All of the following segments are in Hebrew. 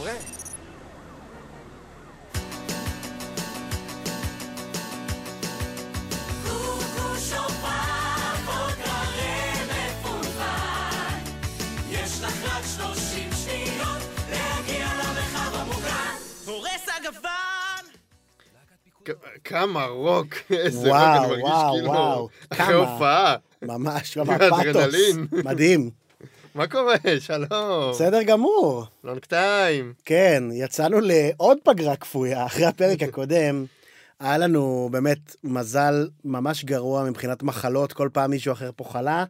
לגמרי. כמה רוק, איזה רוק, אני מרגיש כאילו אחרי. הופעה. ממש, כמה פאתוס. אדרנלין. מדהים. מה קורה? שלום. בסדר גמור. לונג טיים. כן, יצאנו לעוד פגרה כפויה אחרי הפרק הקודם. היה לנו באמת מזל ממש גרוע מבחינת מחלות, כל פעם מישהו אחר פה חלה,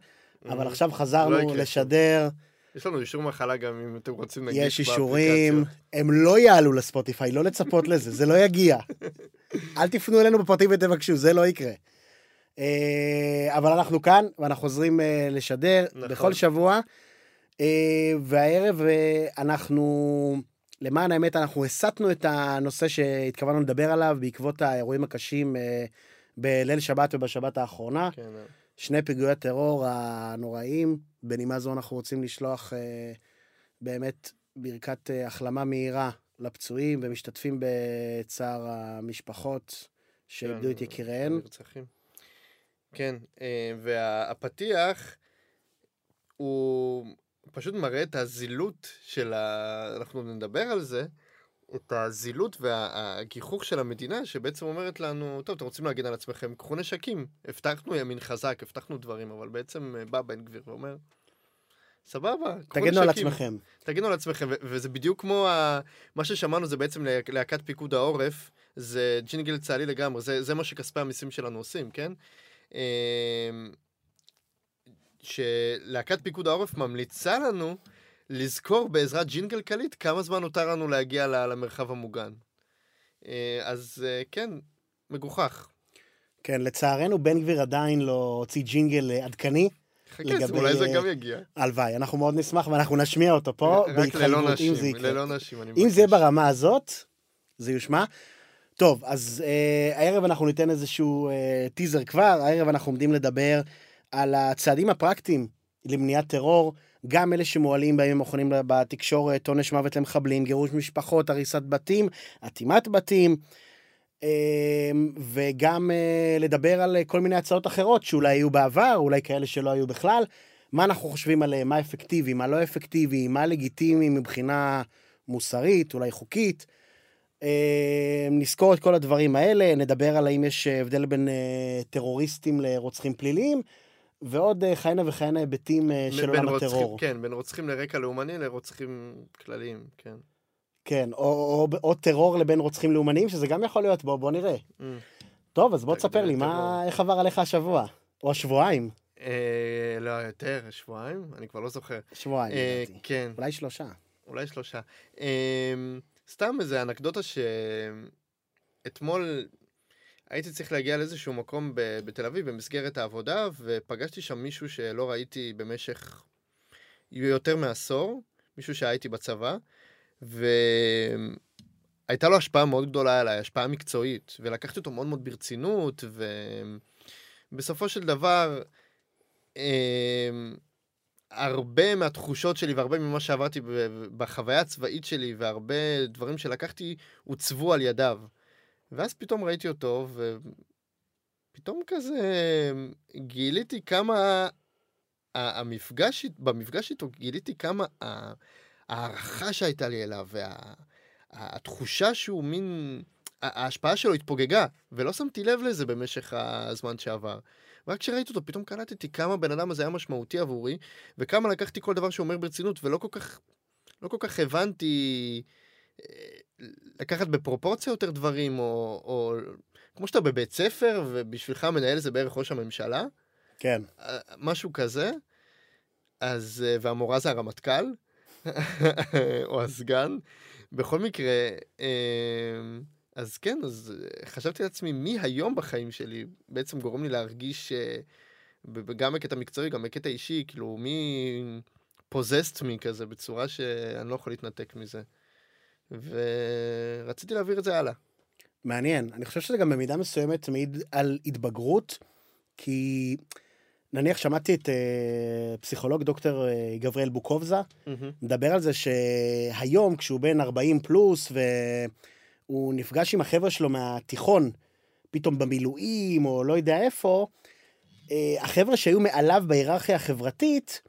אבל עכשיו לא חזרנו יקרה לשדר, יש לנו אישור מחלה גם אם אתם רוצים נגיד יש אישורים, הם לא יעלו לספוטיפיי, לא לצפות לזה, זה לא יגיע. אל תפנו אלינו בפרטים ותבקשו, זה לא יקרה. אה, אבל אנחנו כאן, ואנחנו חוזרים אה, לשדר נכון. בכל שבוע, והערב אה, אנחנו, למען האמת, אנחנו הסטנו את הנושא שהתכוונו לדבר עליו בעקבות האירועים הקשים אה, בליל שבת ובשבת האחרונה. כן, אה. שני פיגועי הטרור הנוראים. בנימה זו אנחנו רוצים לשלוח אה, באמת ברכת אה, החלמה מהירה לפצועים ומשתתפים בצער המשפחות שאיבדו את כן, יקיריהן. הנרצחים. כן, אה, והפתיח הוא פשוט מראה את הזילות של ה... אנחנו נדבר על זה, את הזילות והגיחוך של המדינה, שבעצם אומרת לנו, טוב, אתם רוצים להגן על עצמכם, קחו נשקים. הבטחנו ימין חזק, הבטחנו דברים, אבל בעצם אה, בא בן גביר ואומר, סבבה, תגנו על נשקים." עצמכם. תגנו על עצמכם, ו- וזה בדיוק כמו ה- מה ששמענו זה בעצם לה- להקת פיקוד העורף, זה ג'ינגל צה"לי לגמרי, זה, זה מה שכספי המיסים שלנו עושים, כן? שלהקת פיקוד העורף ממליצה לנו לזכור בעזרת ג'ינגל קליט כמה זמן נותר לנו להגיע למרחב המוגן. אה, אז אה, כן, מגוחך. כן, לצערנו בן גביר עדיין לא הוציא ג'ינגל אה, עדכני. חכה, לגבי, אולי זה גם יגיע. הלוואי, אנחנו מאוד נשמח ואנחנו נשמיע אותו פה רק ללא נשים. ללא נשים, אני אם זה מבקש. ברמה הזאת, זה יושמע. טוב, אז אה, הערב אנחנו ניתן איזשהו אה, טיזר כבר, הערב אנחנו עומדים לדבר על הצעדים הפרקטיים למניעת טרור, גם אלה שמועלים בימים האחרונים בתקשורת, עונש מוות למחבלים, גירוש משפחות, הריסת בתים, אטימת בתים, אה, וגם אה, לדבר על אה, כל מיני הצעות אחרות שאולי היו בעבר, אולי כאלה שלא היו בכלל. מה אנחנו חושבים עליהם, מה אפקטיבי, מה לא אפקטיבי, מה לגיטימי מבחינה מוסרית, אולי חוקית. אה, נזכור את כל הדברים האלה, נדבר על האם יש הבדל בין אה, טרוריסטים לרוצחים פליליים, ועוד אה, כהנה וכהנה היבטים אה, של עולם רוצחים- הטרור. כן, בין רוצחים לרקע לאומני לרוצחים כלליים, כן. כן, או, או, או טרור לבין רוצחים לאומניים, שזה גם יכול להיות, בוא, בוא נראה. Mm. טוב, אז בוא תספר לי. מה, איך עבר עליך השבוע? או השבועיים? אה, לא, יותר, שבועיים? אני כבר לא זוכר. שבועיים, אה, לדעתי. כן, אולי שלושה. אולי שלושה. אה, סתם איזה אנקדוטה שאתמול הייתי צריך להגיע לאיזשהו מקום ב- בתל אביב במסגרת העבודה, ופגשתי שם מישהו שלא ראיתי במשך יותר מעשור, מישהו שהיה איתי בצבא, והייתה לו השפעה מאוד גדולה עליי, השפעה מקצועית, ולקחתי אותו מאוד מאוד ברצינות, ובסופו של דבר, אמ, הרבה מהתחושות שלי והרבה ממה שעברתי בחוויה הצבאית שלי והרבה דברים שלקחתי עוצבו על ידיו. ואז פתאום ראיתי אותו, ופתאום כזה גיליתי כמה המפגש, במפגש איתו גיליתי כמה ההערכה שהייתה לי אליו, והתחושה שהוא מין, ההשפעה שלו התפוגגה, ולא שמתי לב לזה במשך הזמן שעבר. ורק כשראיתי אותו פתאום קלטתי כמה הבן אדם הזה היה משמעותי עבורי, וכמה לקחתי כל דבר שהוא אומר ברצינות, ולא כל כך, לא כל כך הבנתי אה, לקחת בפרופורציה יותר דברים, או, או כמו שאתה בבית ספר, ובשבילך המנהל זה בערך ראש הממשלה, כן. אה, משהו כזה, אז, אה, והמורה זה הרמטכ"ל, או הסגן. בכל מקרה, אה, אז כן, אז אה, חשבתי לעצמי, מי היום בחיים שלי בעצם גורם לי להרגיש, גם בקטע מקצועי, גם בקטע אישי, כאילו, מי פוזסט מי כזה, בצורה שאני לא יכול להתנתק מזה. ורציתי להעביר את זה הלאה. מעניין. אני חושב שזה גם במידה מסוימת מעיד על התבגרות, כי נניח שמעתי את אה, פסיכולוג דוקטור אה, גבריאל בוקובזה, מהמם. מדבר על זה שהיום, כשהוא בן 40 פלוס, והוא נפגש עם החבר'ה שלו מהתיכון, פתאום במילואים, או לא יודע איפה, אה, החבר'ה שהיו מעליו בהיררכיה החברתית,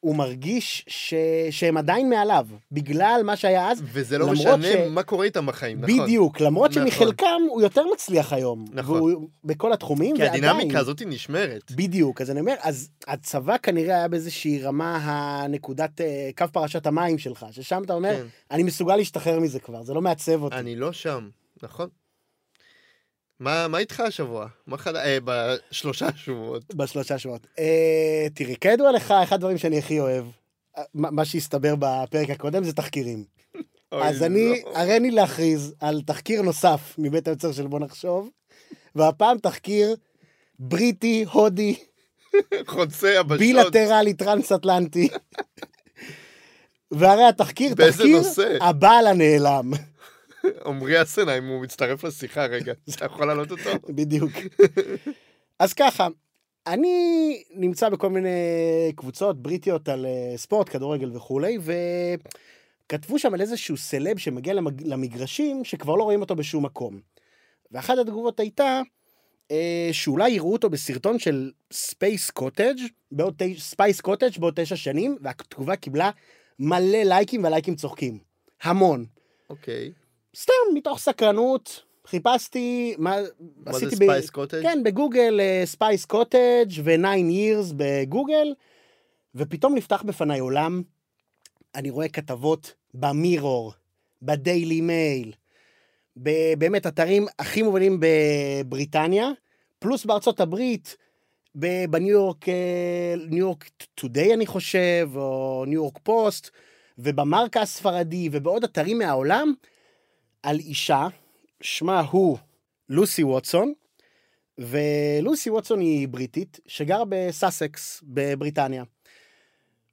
הוא מרגיש ש... שהם עדיין מעליו, בגלל מה שהיה אז. וזה לא משנה ש- מה קורה איתם בחיים, נכון? בדיוק, למרות נכון. שמחלקם הוא יותר מצליח היום. נכון. והוא בכל התחומים, כי ועדיין... הדינמיקה הזאת נשמרת. בדיוק, אז אני אומר, אז הצבא כנראה היה באיזושהי רמה הנקודת אה, קו פרשת המים שלך, ששם אתה אומר, כן. אני מסוגל להשתחרר מזה כבר, זה לא מעצב אותי. אני לא שם, נכון. מה מה איתך השבוע? מה חד... אה, בשלושה שבועות. בשלושה שבועות. אה, תראי, כידוע לך, אחד הדברים שאני הכי אוהב, אה, מה שהסתבר בפרק הקודם זה תחקירים. אז אני, לא. הריני להכריז על תחקיר נוסף מבית היוצר של בוא נחשוב, והפעם תחקיר בריטי, הודי, חוצה יבשות. בילטרלי, טרנס-אטלנטי. והרי התחקיר, תחקיר נושא? הבעל הנעלם. עמרי אסנהיים הוא מצטרף לשיחה רגע, אתה יכול להעלות אותו? בדיוק. אז ככה, אני נמצא בכל מיני קבוצות בריטיות על אה, ספורט, כדורגל וכולי, וכתבו שם על איזשהו סלב שמגיע למג... למגרשים שכבר לא רואים אותו בשום מקום. ואחת התגובות הייתה אה, שאולי יראו אותו בסרטון של Spice Cottage בעוד תש... Spice Cottage בעוד תשע שנים, והתגובה קיבלה מלא לייקים והלייקים צוחקים. המון. אוקיי. סתם, מתוך סקרנות, חיפשתי, מה, מה זה עשיתי Spice Cottage? כן, בגוגל Spice Cottage ו-9 years בגוגל, ופתאום נפתח בפניי עולם, אני רואה כתבות במירור, בדיילי מייל, באמת אתרים הכי מובילים בבריטניה, פלוס בארצות הברית, בניו יורק, אה, ניו יורק טודיי אני חושב, או ניו יורק פוסט, ובמרקה הספרדי, ובעוד אתרים מהעולם, על אישה, שמה הוא לוסי ווטסון, ולוסי ווטסון היא בריטית, שגרה בסאסקס בבריטניה.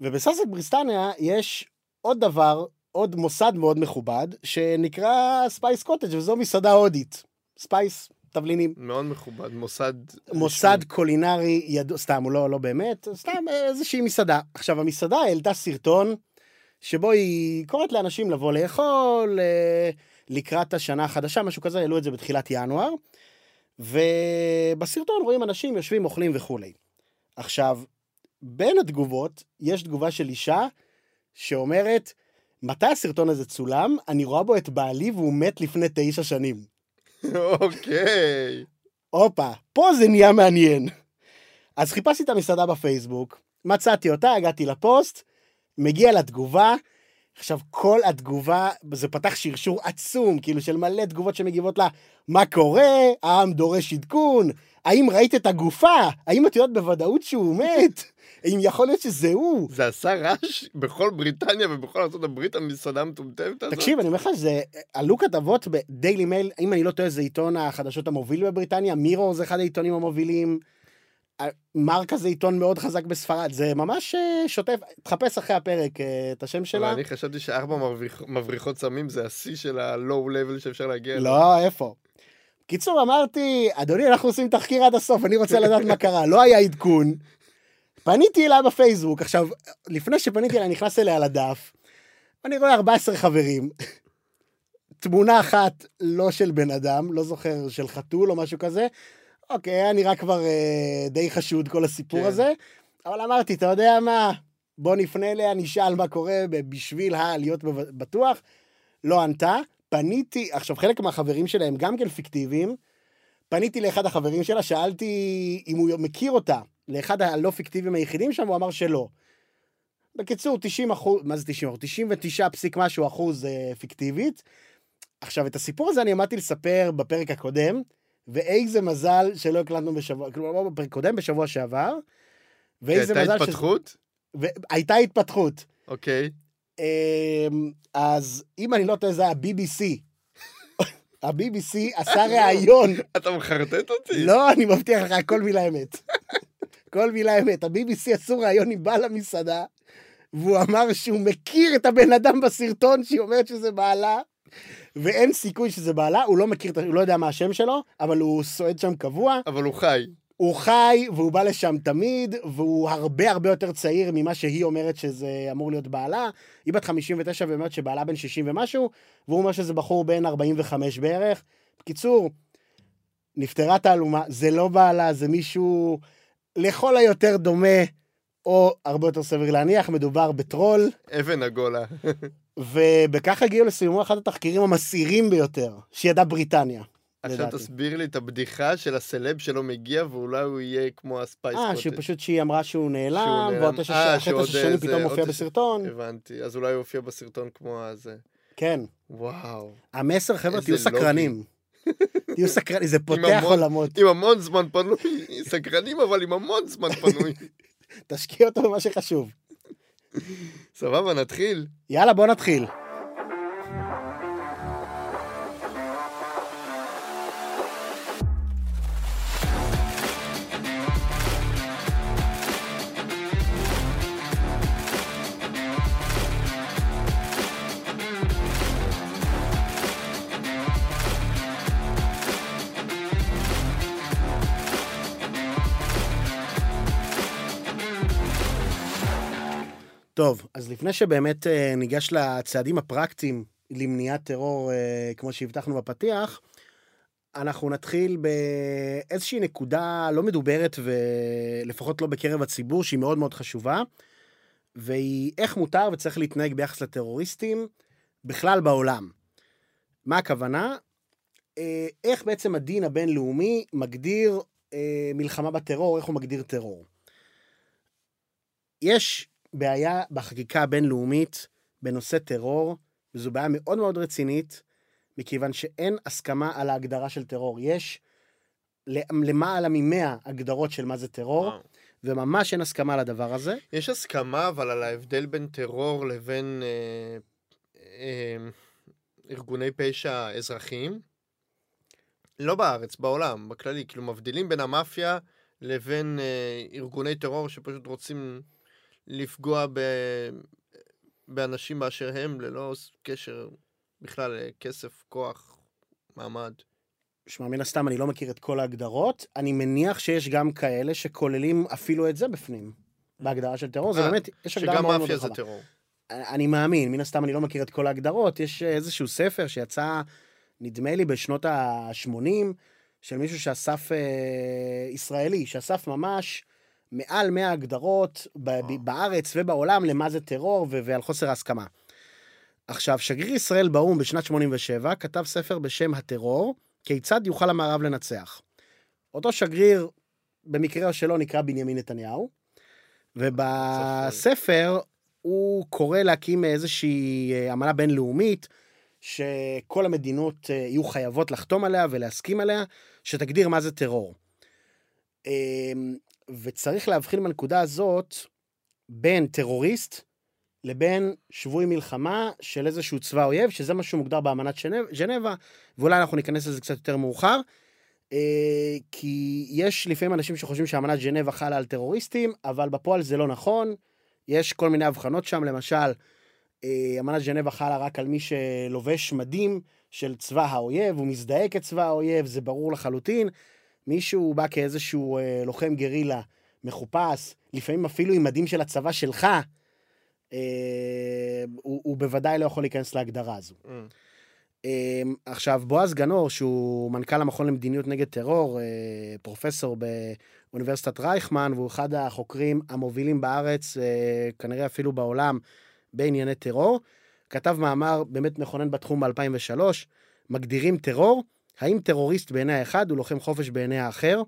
ובסאסקס בריטניה יש עוד דבר, עוד מוסד מאוד מכובד, שנקרא Spice Cottage וזו מסעדה הודית. Spice, תבלינים. מאוד מכובד, מוסד... מוסד קולינרי ידוע, סתם, הוא לא, לא באמת, סתם איזושהי מסעדה. עכשיו, המסעדה העלתה סרטון שבו היא קוראת לאנשים לבוא לאכול אה, לקראת השנה החדשה, משהו כזה, העלו את זה בתחילת ינואר, ובסרטון רואים אנשים יושבים, אוכלים וכולי. עכשיו, בין התגובות, יש תגובה של אישה שאומרת, מתי הסרטון הזה צולם? אני רואה בו את בעלי והוא מת לפני תשע שנים. אוקיי. הופה, פה זה נהיה מעניין. אז חיפשתי את המסעדה בפייסבוק, מצאתי אותה, הגעתי לפוסט, מגיע לתגובה, עכשיו כל התגובה, זה פתח שרשור עצום, כאילו של מלא תגובות שמגיבות לה, מה קורה, העם דורש עדכון, האם ראית את הגופה, האם את יודעת בוודאות שהוא מת, האם יכול להיות שזה הוא. זה עשה רעש בכל בריטניה ובכל הברית, המסעדה המטומטמת הזאת? תקשיב, אני אומר לך שזה, עלו כתבות בדיילי מייל, אם אני לא טועה, זה עיתון החדשות המוביל בבריטניה, מירו זה אחד העיתונים המובילים, מרקה זה עיתון מאוד חזק בספרד, זה ממש אה, שוטף, תחפש אחרי הפרק אה, את השם שלה. אני חשבתי שארבע מבריח- מבריחות סמים זה השיא של הלואו לבל שאפשר להגיע אליו. לא, איפה? קיצור, אמרתי, אדוני, אנחנו עושים תחקיר עד הסוף, אני רוצה לדעת מה קרה, לא היה עדכון. פניתי אליה בפייסבוק, עכשיו, לפני שפניתי אליה, נכנס אליה לדף, אני רואה 14 חברים, תמונה אחת לא של בן אדם, לא זוכר, של חתול או משהו כזה, אוקיי, היה נראה כבר אה, די חשוד כל הסיפור כן. הזה, אבל אמרתי, אתה יודע מה, בוא נפנה אליה, נשאל מה קורה בשביל ה- להיות בטוח. לא ענתה, פניתי, עכשיו חלק מהחברים שלה הם גם כן פיקטיביים, פניתי לאחד החברים שלה, שאלתי אם הוא מכיר אותה, לאחד הלא פיקטיביים היחידים שם, הוא אמר שלא. בקיצור, 90 אחוז, מה זה 90 אחוז? 99 פסיק משהו אחוז אה, פיקטיבית. עכשיו, את הסיפור הזה אני עמדתי לספר בפרק הקודם, ואיזה מזל שלא הקלטנו בשבוע, כלומר, בפרק הקודם, בשבוע שעבר. ואיזה הייתה מזל התפתחות? והייתה התפתחות. אוקיי. אמ, אז אם אני לא טועה, זה היה BBC. ה-BBC עשה ראיון. אתה מחרטט אותי? לא, אני מבטיח לך, כל מילה אמת. כל מילה אמת. ה-BBC עשו ראיון עם בעל המסעדה, והוא אמר שהוא מכיר את הבן אדם בסרטון שהיא אומרת שזה בעלה, ואין סיכוי שזה בעלה, הוא לא מכיר, הוא לא יודע מה השם שלו, אבל הוא סועד שם קבוע. אבל הוא חי. הוא חי, והוא בא לשם תמיד, והוא הרבה הרבה יותר צעיר ממה שהיא אומרת שזה אמור להיות בעלה. היא בת 59 ואומרת שבעלה בן 60 ומשהו, והוא אומר שזה בחור בן 45 בערך. בקיצור, נפטרה תעלומה, זה לא בעלה, זה מישהו לכל היותר דומה, או הרבה יותר סביר להניח, מדובר בטרול. אבן עגולה. ובכך הגיעו לסיומו אחד התחקירים המסעירים ביותר שידעה בריטניה. עכשיו לדעתי. תסביר לי את הבדיחה של הסלב שלא מגיע, ואולי הוא יהיה כמו הספייס אה, קוטג'. שפשוט שהיא אמרה שהוא נעלם. ועוד תשע אה, תשע שנים איזה- פתאום מופיע בסרטון. הבנתי, אז אולי הוא יופיע בסרטון כמו הזה. כן. וואו. המסר, חבר'ה, תהיו. סקרנים. תהיו סקרנים, זה פותח עולמות. עם המון זמן פנוי, סקרנים אבל עם המון זמן פנוי. תשקיע אותו במה שחשוב. סבבה, נתחיל. יאללה, בוא נתחיל. טוב, אז לפני שבאמת אה, ניגש לצעדים הפרקטיים למניעת טרור, אה, כמו שהבטחנו בפתיח, אנחנו נתחיל באיזושהי נקודה לא מדוברת, ולפחות לא בקרב הציבור, שהיא מאוד מאוד חשובה, והיא איך מותר וצריך להתנהג ביחס לטרוריסטים בכלל בעולם. מה הכוונה? אה, איך בעצם הדין הבינלאומי מגדיר מלחמה בטרור, איך הוא מגדיר טרור. יש בעיה בחקיקה הבינלאומית בנושא טרור, וזו בעיה מאוד מאוד רצינית, מכיוון שאין הסכמה על ההגדרה של טרור. יש למעלה ממאה הגדרות של מה זה טרור, וואו. וממש אין הסכמה על הדבר הזה. יש הסכמה אבל על ההבדל בין טרור לבין אה, אה, ארגוני פשע אזרחיים? לא בארץ, בעולם, בכללי. כאילו מבדילים בין המאפיה לבין אה, ארגוני טרור שפשוט רוצים לפגוע ב... באנשים באשר הם, ללא קשר בכלל לכסף, כוח, מעמד. שמע, מן הסתם אני לא מכיר את כל ההגדרות, אני מניח שיש גם כאלה שכוללים אפילו את זה בפנים, בהגדרה של טרור, זה אה, באמת, יש הגדרה שגם מאוד מאוד מאפיה זה רחבה. טרור. אני מאמין, מן הסתם אני לא מכיר את כל ההגדרות, יש איזשהו ספר שיצא, נדמה לי, בשנות ה-80, של מישהו שאסף, אה, ישראלי, שאסף ממש מעל 100 הגדרות ב-. בארץ ובעולם למה זה טרור ו- ועל חוסר ההסכמה. עכשיו, שגריר ישראל באו"ם בשנת 87 כתב ספר בשם הטרור, כיצד יוכל המערב לנצח. אותו שגריר, במקרה שלו נקרא בנימין נתניהו, ובספר הוא קורא להקים איזושהי אה, אמנה בינלאומית, שכל המדינות אה, יהיו חייבות לחתום עליה ולהסכים עליה, שתגדיר מה זה טרור. וצריך להבחין בנקודה הזאת בין טרוריסט לבין שבוי מלחמה של איזשהו צבא אויב, שזה מה שמוגדר באמנת ז'נב- ז'נבה, ואולי אנחנו ניכנס לזה קצת יותר מאוחר. אה, כי יש לפעמים אנשים שחושבים שאמנת ז'נבה חלה על טרוריסטים, אבל בפועל זה לא נכון. יש כל מיני הבחנות שם, למשל, אה, אמנת ז'נבה חלה רק על מי שלובש מדים של צבא האויב, הוא מזדהה כצבא האויב, זה ברור לחלוטין. מישהו בא כאיזשהו אה, לוחם גרילה מחופש, לפעמים אפילו עם מדים של הצבא שלך, אה, הוא, הוא בוודאי לא יכול להיכנס להגדרה הזו. Mm. אה, עכשיו, בועז גנור, שהוא מנכ"ל המכון למדיניות נגד טרור, אה, פרופסור באוניברסיטת רייכמן, והוא אחד החוקרים המובילים בארץ, אה, כנראה אפילו בעולם, בענייני טרור, כתב מאמר באמת מכונן בתחום ב-2003, מגדירים טרור, האם טרוריסט בעיני האחד הוא לוחם חופש בעיני האחר?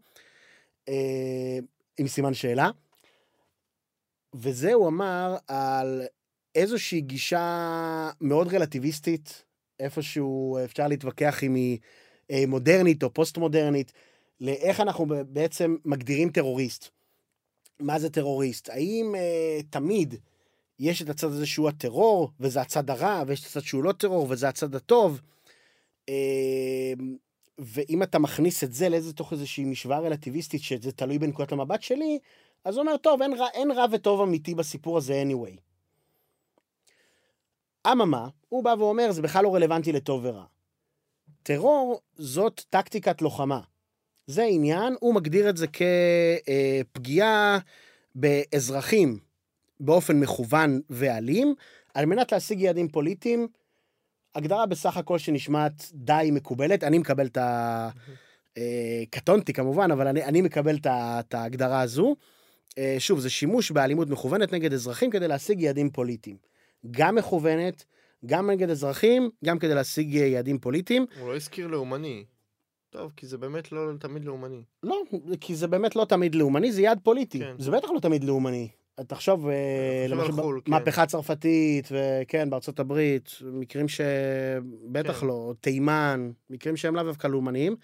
אה, עם סימן שאלה. וזה הוא אמר על איזושהי גישה מאוד רלטיביסטית, איפשהו אפשר להתווכח אם היא אה, מודרנית או פוסט-מודרנית, לאיך אנחנו בעצם מגדירים טרוריסט. מה זה טרוריסט? האם אה, תמיד יש את הצד הזה שהוא הטרור, וזה הצד הרע, ויש את הצד שהוא לא טרור, וזה הצד הטוב? אה, ואם אתה מכניס את זה לאיזה תוך איזושהי משוואה רלטיביסטית, שזה תלוי בנקודת המבט שלי, אז הוא אומר, טוב, אין רע, אין רע וטוב אמיתי בסיפור הזה anyway. אממה, הוא בא ואומר, זה בכלל לא רלוונטי לטוב ורע. טרור זאת טקטיקת לוחמה. זה עניין, הוא מגדיר את זה כפגיעה באזרחים באופן מכוון ואלים, על מנת להשיג יעדים פוליטיים. הגדרה בסך הכל שנשמעת די מקובלת, אני מקבל את ה... אה, קטונתי כמובן, אבל אני, אני מקבל את ההגדרה הזו. אה, שוב, זה שימוש באלימות מכוונת נגד אזרחים כדי להשיג יעדים פוליטיים. גם מכוונת, גם נגד אזרחים, גם כדי להשיג אה, יעדים פוליטיים. הוא לא הזכיר לאומני. טוב, כי זה באמת לא תמיד לאומני. לא, כי זה באמת לא תמיד לאומני, זה יעד פוליטי. כן. זה בטח לא תמיד לאומני. תחשוב, אה, למשל, חו"ל, כן. מהפכה צרפתית, וכן, בארצות הברית, מקרים שבטח כן. לא, תימן, מקרים שהם לאו דווקא לאומניים.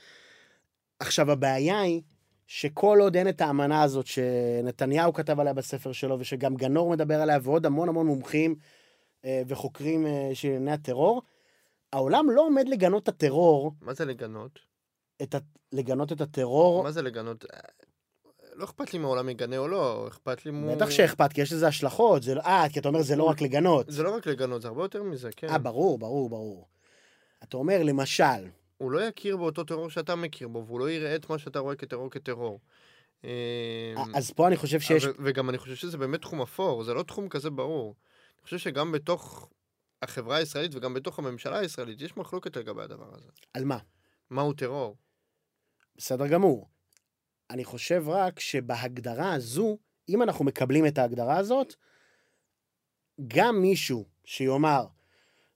עכשיו, הבעיה היא שכל עוד אין את האמנה הזאת שנתניהו כתב עליה בספר שלו, ושגם גנור מדבר עליה, ועוד המון המון מומחים אה, וחוקרים אה, של ענייני הטרור, העולם לא עומד לגנות את הטרור, מה זה לגנות? את ה... לגנות את הטרור, מה זה לגנות? לא אכפת לי אם העולם יגנה או לא, אכפת לי אם הוא... בטח שאכפת, כי יש לזה השלכות. זה לא... אה, כי אתה אומר, זה לא רק לגנות. זה לא רק לגנות, זה הרבה יותר מזה, כן. אה, ברור, ברור, ברור. אתה אומר, למשל, הוא לא יכיר באותו טרור שאתה מכיר בו, והוא לא יראה את מה שאתה רואה כטרור כטרור. אה, אז פה אני חושב שיש... וגם אני חושב שזה באמת תחום אפור, זה לא תחום כזה ברור. אני חושב שגם בתוך החברה הישראלית וגם בתוך הממשלה הישראלית יש מחלוקת לגבי הדבר הזה. על מה? מהו טרור? בסדר גמור. אני חושב רק שבהגדרה הזו, אם אנחנו מקבלים את ההגדרה הזאת, גם מישהו שיאמר,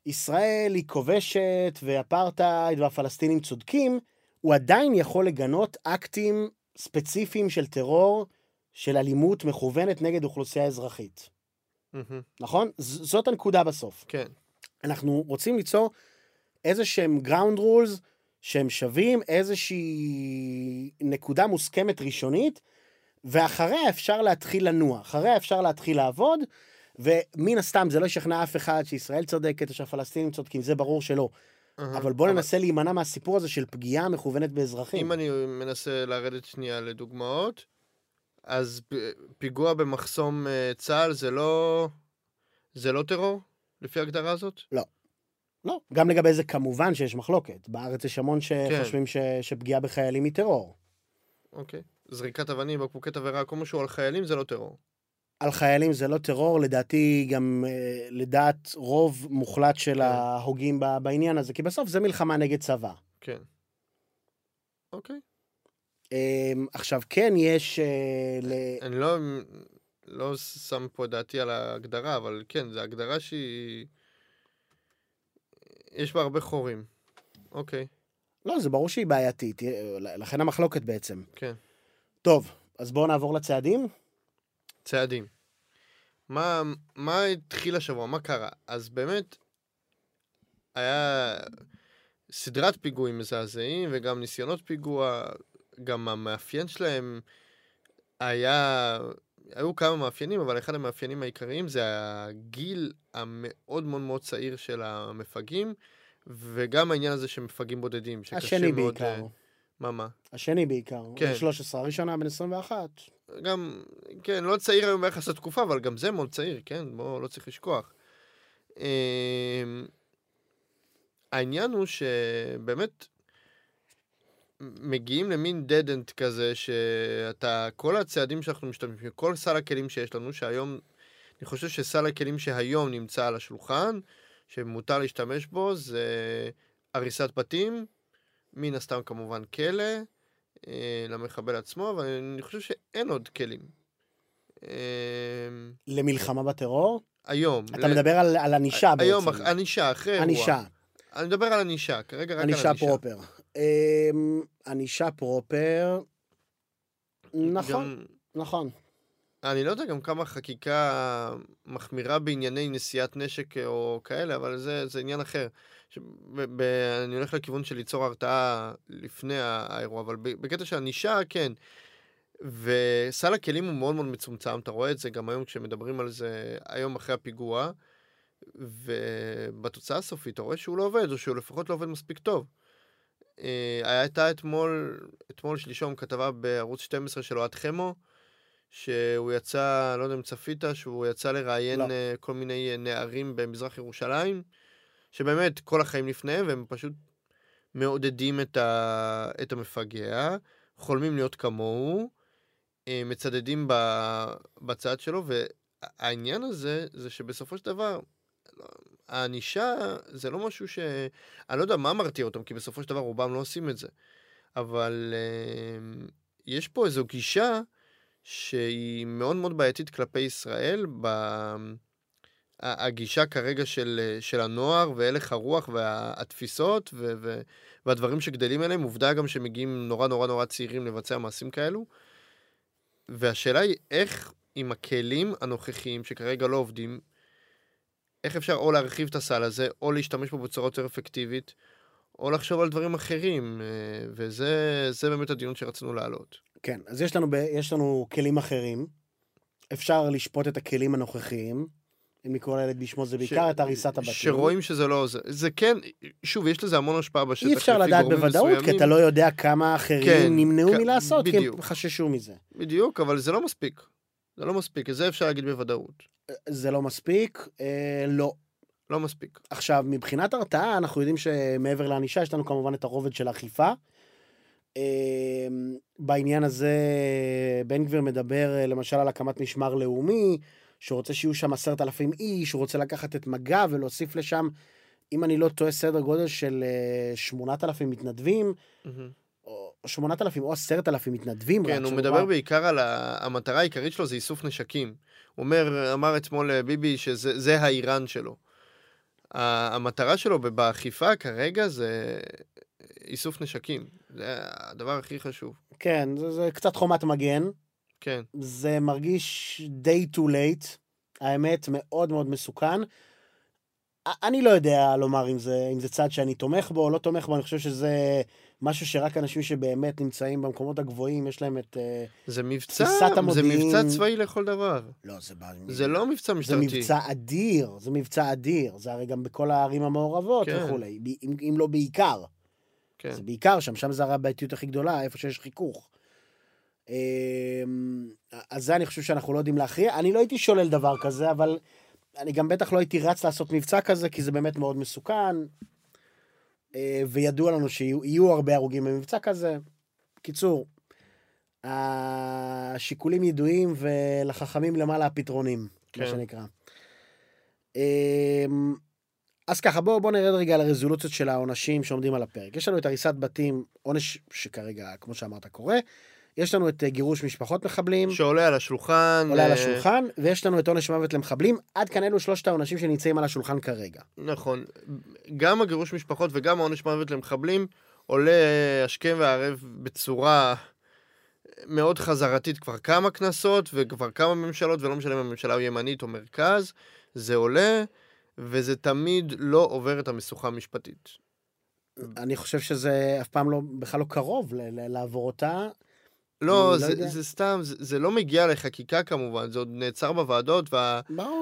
ישראל היא כובשת ואפרטהייד והפלסטינים צודקים, הוא עדיין יכול לגנות אקטים ספציפיים של טרור, של אלימות מכוונת נגד אוכלוסייה אזרחית. מהמם, נכון? ז- זאת הנקודה בסוף. כן. אנחנו רוצים ליצור איזה שהם ground rules שהם שווים, איזושהי נקודה מוסכמת ראשונית, ואחריה אפשר להתחיל לנוע, אחריה אפשר להתחיל לעבוד, ומן הסתם זה לא ישכנע אף אחד שישראל צודקת או שהפלסטינים צודקים, זה ברור שלא. אבל בואו ננסה להימנע מהסיפור הזה של פגיעה מכוונת באזרחים. אם אני מנסה לרדת שנייה לדוגמאות, אז פיגוע במחסום אה, צה"ל זה לא... זה לא טרור? לפי ההגדרה הזאת? לא, גם לגבי זה כמובן שיש מחלוקת. בארץ יש המון כן. שחושבים ש... שפגיעה בחיילים היא טרור. אוקיי. זריקת אבנים, בקבוקי תבערה, כל משהו על חיילים זה לא טרור. על חיילים זה לא טרור, לדעתי גם אה, לדעת רוב מוחלט של כן. ההוגים בעניין הזה, כי בסוף זה מלחמה נגד צבא. כן. אוקיי. אה, עכשיו, כן יש... אה, ל... אני לא, לא שם פה דעתי על ההגדרה, אבל כן, זו הגדרה שהיא... יש בה הרבה חורים. אוקיי, לא, זה ברור שהיא בעייתית, לכן המחלוקת בעצם. כן. טוב, אז בואו נעבור לצעדים. צעדים. מה, מה התחיל השבוע? מה קרה? אז באמת, היה סדרת פיגועים מזעזעים וגם ניסיונות פיגוע, גם המאפיין שלהם היה... היו כמה מאפיינים, אבל אחד המאפיינים העיקריים זה הגיל המאוד מאוד מאוד צעיר של המפגעים, וגם העניין הזה שמפגעים בודדים, שקשה השני מאוד... בעיקר. אה, מה, מה? השני בעיקר. כן. כן. 13, הראשונה בן 21. גם, כן, לא צעיר היום ביחס לתקופה, אבל גם זה מאוד צעיר, כן? בואו, לא צריך לשכוח. אמ, העניין הוא שבאמת מגיעים למין dead end כזה, שאתה, כל הצעדים שאנחנו משתמשים, כל סל הכלים שיש לנו, שהיום, אני חושב שסל הכלים שהיום נמצא על השולחן, שמותר להשתמש בו, זה הריסת בתים, מן הסתם כמובן כלא, אה, למחבל עצמו, אבל אני חושב שאין עוד כלים. אה, למלחמה בטרור? היום. אתה ל- מדבר על, על ענישה בעצם. היום, ענישה, אחרי אירוע. ענישה. אני מדבר על ענישה, כרגע רק על ענישה ענישה. פרופר. אמ, ענישה פרופר. נכון, נכון. אני לא יודע גם כמה חקיקה מחמירה בענייני נשיאת נשק אה, או כאלה, אבל זה, זה עניין אחר. ש... ב... ב... אני הולך לכיוון של ליצור הרתעה לפני האירוע, אבל ב- בקטע של ענישה, כן. וסל הכלים הוא מאוד מאוד מצומצם, אתה רואה את זה גם היום כשמדברים על זה היום אחרי הפיגוע, ובתוצאה הסופית אתה רואה שהוא לא עובד, או שהוא לפחות לא עובד מספיק טוב. אה, הייתה אתמול, אתמול שלשום כתבה בערוץ 12 של אוהד חמו, שהוא יצא, לא יודע אם צפית, שהוא יצא לראיין לא. אה, כל מיני אה, נערים במזרח ירושלים, שבאמת כל החיים לפניהם, והם פשוט מעודדים את, ה, את המפגע, חולמים להיות כמוהו, מצדדים בצד שלו, והעניין הזה, זה שבסופו של דבר, הענישה זה לא משהו ש... אני לא יודע מה מרתיע אותם, כי בסופו של דבר רובם לא עושים את זה. אבל אה, יש פה איזו גישה שהיא מאוד מאוד בעייתית כלפי ישראל, ב... הגישה כרגע של, של הנוער והלך הרוח והתפיסות ו- ו- והדברים שגדלים עליהם, עובדה גם שמגיעים נורא נורא נורא צעירים לבצע מעשים כאלו. והשאלה היא איך עם הכלים הנוכחיים שכרגע לא עובדים, איך אפשר או להרחיב את הסל הזה, או להשתמש בו בצורה יותר אפקטיבית, או לחשוב על דברים אחרים, אה, וזה זה באמת הדיון שרצינו להעלות. כן, אז יש לנו, יש לנו כלים אחרים. אפשר לשפוט את הכלים הנוכחיים. אם לקרוא לילד בשמו זה בעיקר את הריסת הבתים. שרואים שזה לא עוזר. זה כן, שוב, יש לזה המון השפעה בשטח. אי אפשר לדעת בוודאות, כי מסוימים. אתה לא יודע כמה אחרים כן, נמנעו כ- מלעשות, כי הם בדיוק. חששו מזה. בדיוק, אבל זה לא מספיק. זה לא מספיק, את זה אפשר להגיד בוודאות. זה לא מספיק? אה, לא. לא מספיק. עכשיו, מבחינת הרתעה, אנחנו יודעים שמעבר לענישה, יש לנו כמובן את הרובד של האכיפה. אה, בעניין הזה, בן גביר מדבר אה, למשל על הקמת משמר לאומי, שרוצה שיהיו שם עשרת אלפים איש, הוא רוצה לקחת את מג"ב ולהוסיף לשם, אם אני לא טועה, סדר גודל של אה, שמונת אלפים מתנדבים. Mm-hmm. 8,000 או 10,000 מתנדבים. כן, הוא מדבר הוא... בעיקר על ה... המטרה העיקרית שלו זה איסוף נשקים. הוא אומר, אמר אתמול אה, ביבי שזה האיראן שלו. המטרה שלו באכיפה כרגע זה איסוף נשקים. זה הדבר הכי חשוב. כן, זה, זה קצת חומת מגן. כן. זה מרגיש די too late. האמת, מאוד מאוד מסוכן. אני לא יודע לומר אם זה, אם זה צעד שאני תומך בו או לא תומך בו, אני חושב שזה... משהו שרק אנשים שבאמת נמצאים במקומות הגבוהים, יש להם את... אה, זה מבצע, תפיסת זה המודיעין- מבצע צבאי לכל דבר. לא, זה... בא- זה לא מבצע זה משטרתי. מבצע אדיר, זה מבצע אדיר. זה הרי גם בכל הערים המעורבות כן. וכולי, אם, אם לא בעיקר. כן. זה בעיקר שם, שם זה הרי הבעייתיות הכי גדולה, איפה שיש חיכוך. אמ, אז זה אני חושב שאנחנו לא יודעים להכריע. אני לא הייתי שולל דבר כזה, אבל אני גם בטח לא הייתי רץ לעשות מבצע כזה, כי זה באמת מאוד מסוכן. אה, וידוע לנו שיהיו יהיו הרבה הרוגים במבצע כזה. קיצור, השיקולים ידועים ולחכמים למעלה הפתרונים, כן. מה. שנקרא. אמ, אז ככה, בואו בוא נרד רגע על הרזולוציות של העונשים שעומדים על הפרק. יש לנו את הריסת בתים, עונש שכרגע, כמו שאמרת, קורה. יש לנו את אה, גירוש משפחות מחבלים, שעולה על השולחן. עולה על אה, השולחן, ויש לנו את עונש מוות למחבלים. עד כאן אלו שלושת העונשים שנמצאים על השולחן כרגע. נכון. גם הגירוש משפחות וגם העונש מוות למחבלים עולה השכם והערב בצורה מאוד חזרתית כבר כמה כנסות וכבר כמה ממשלות, ולא משנה אם הממשלה ימנית או מרכז, זה עולה, וזה תמיד לא עובר את המשוכה המשפטית. אני חושב שזה אף פעם לא, בכלל לא קרוב ל- ל- לעבור אותה. לא, לא זה, יודע. זה סתם, זה, זה לא מגיע לחקיקה כמובן, זה עוד נעצר בוועדות.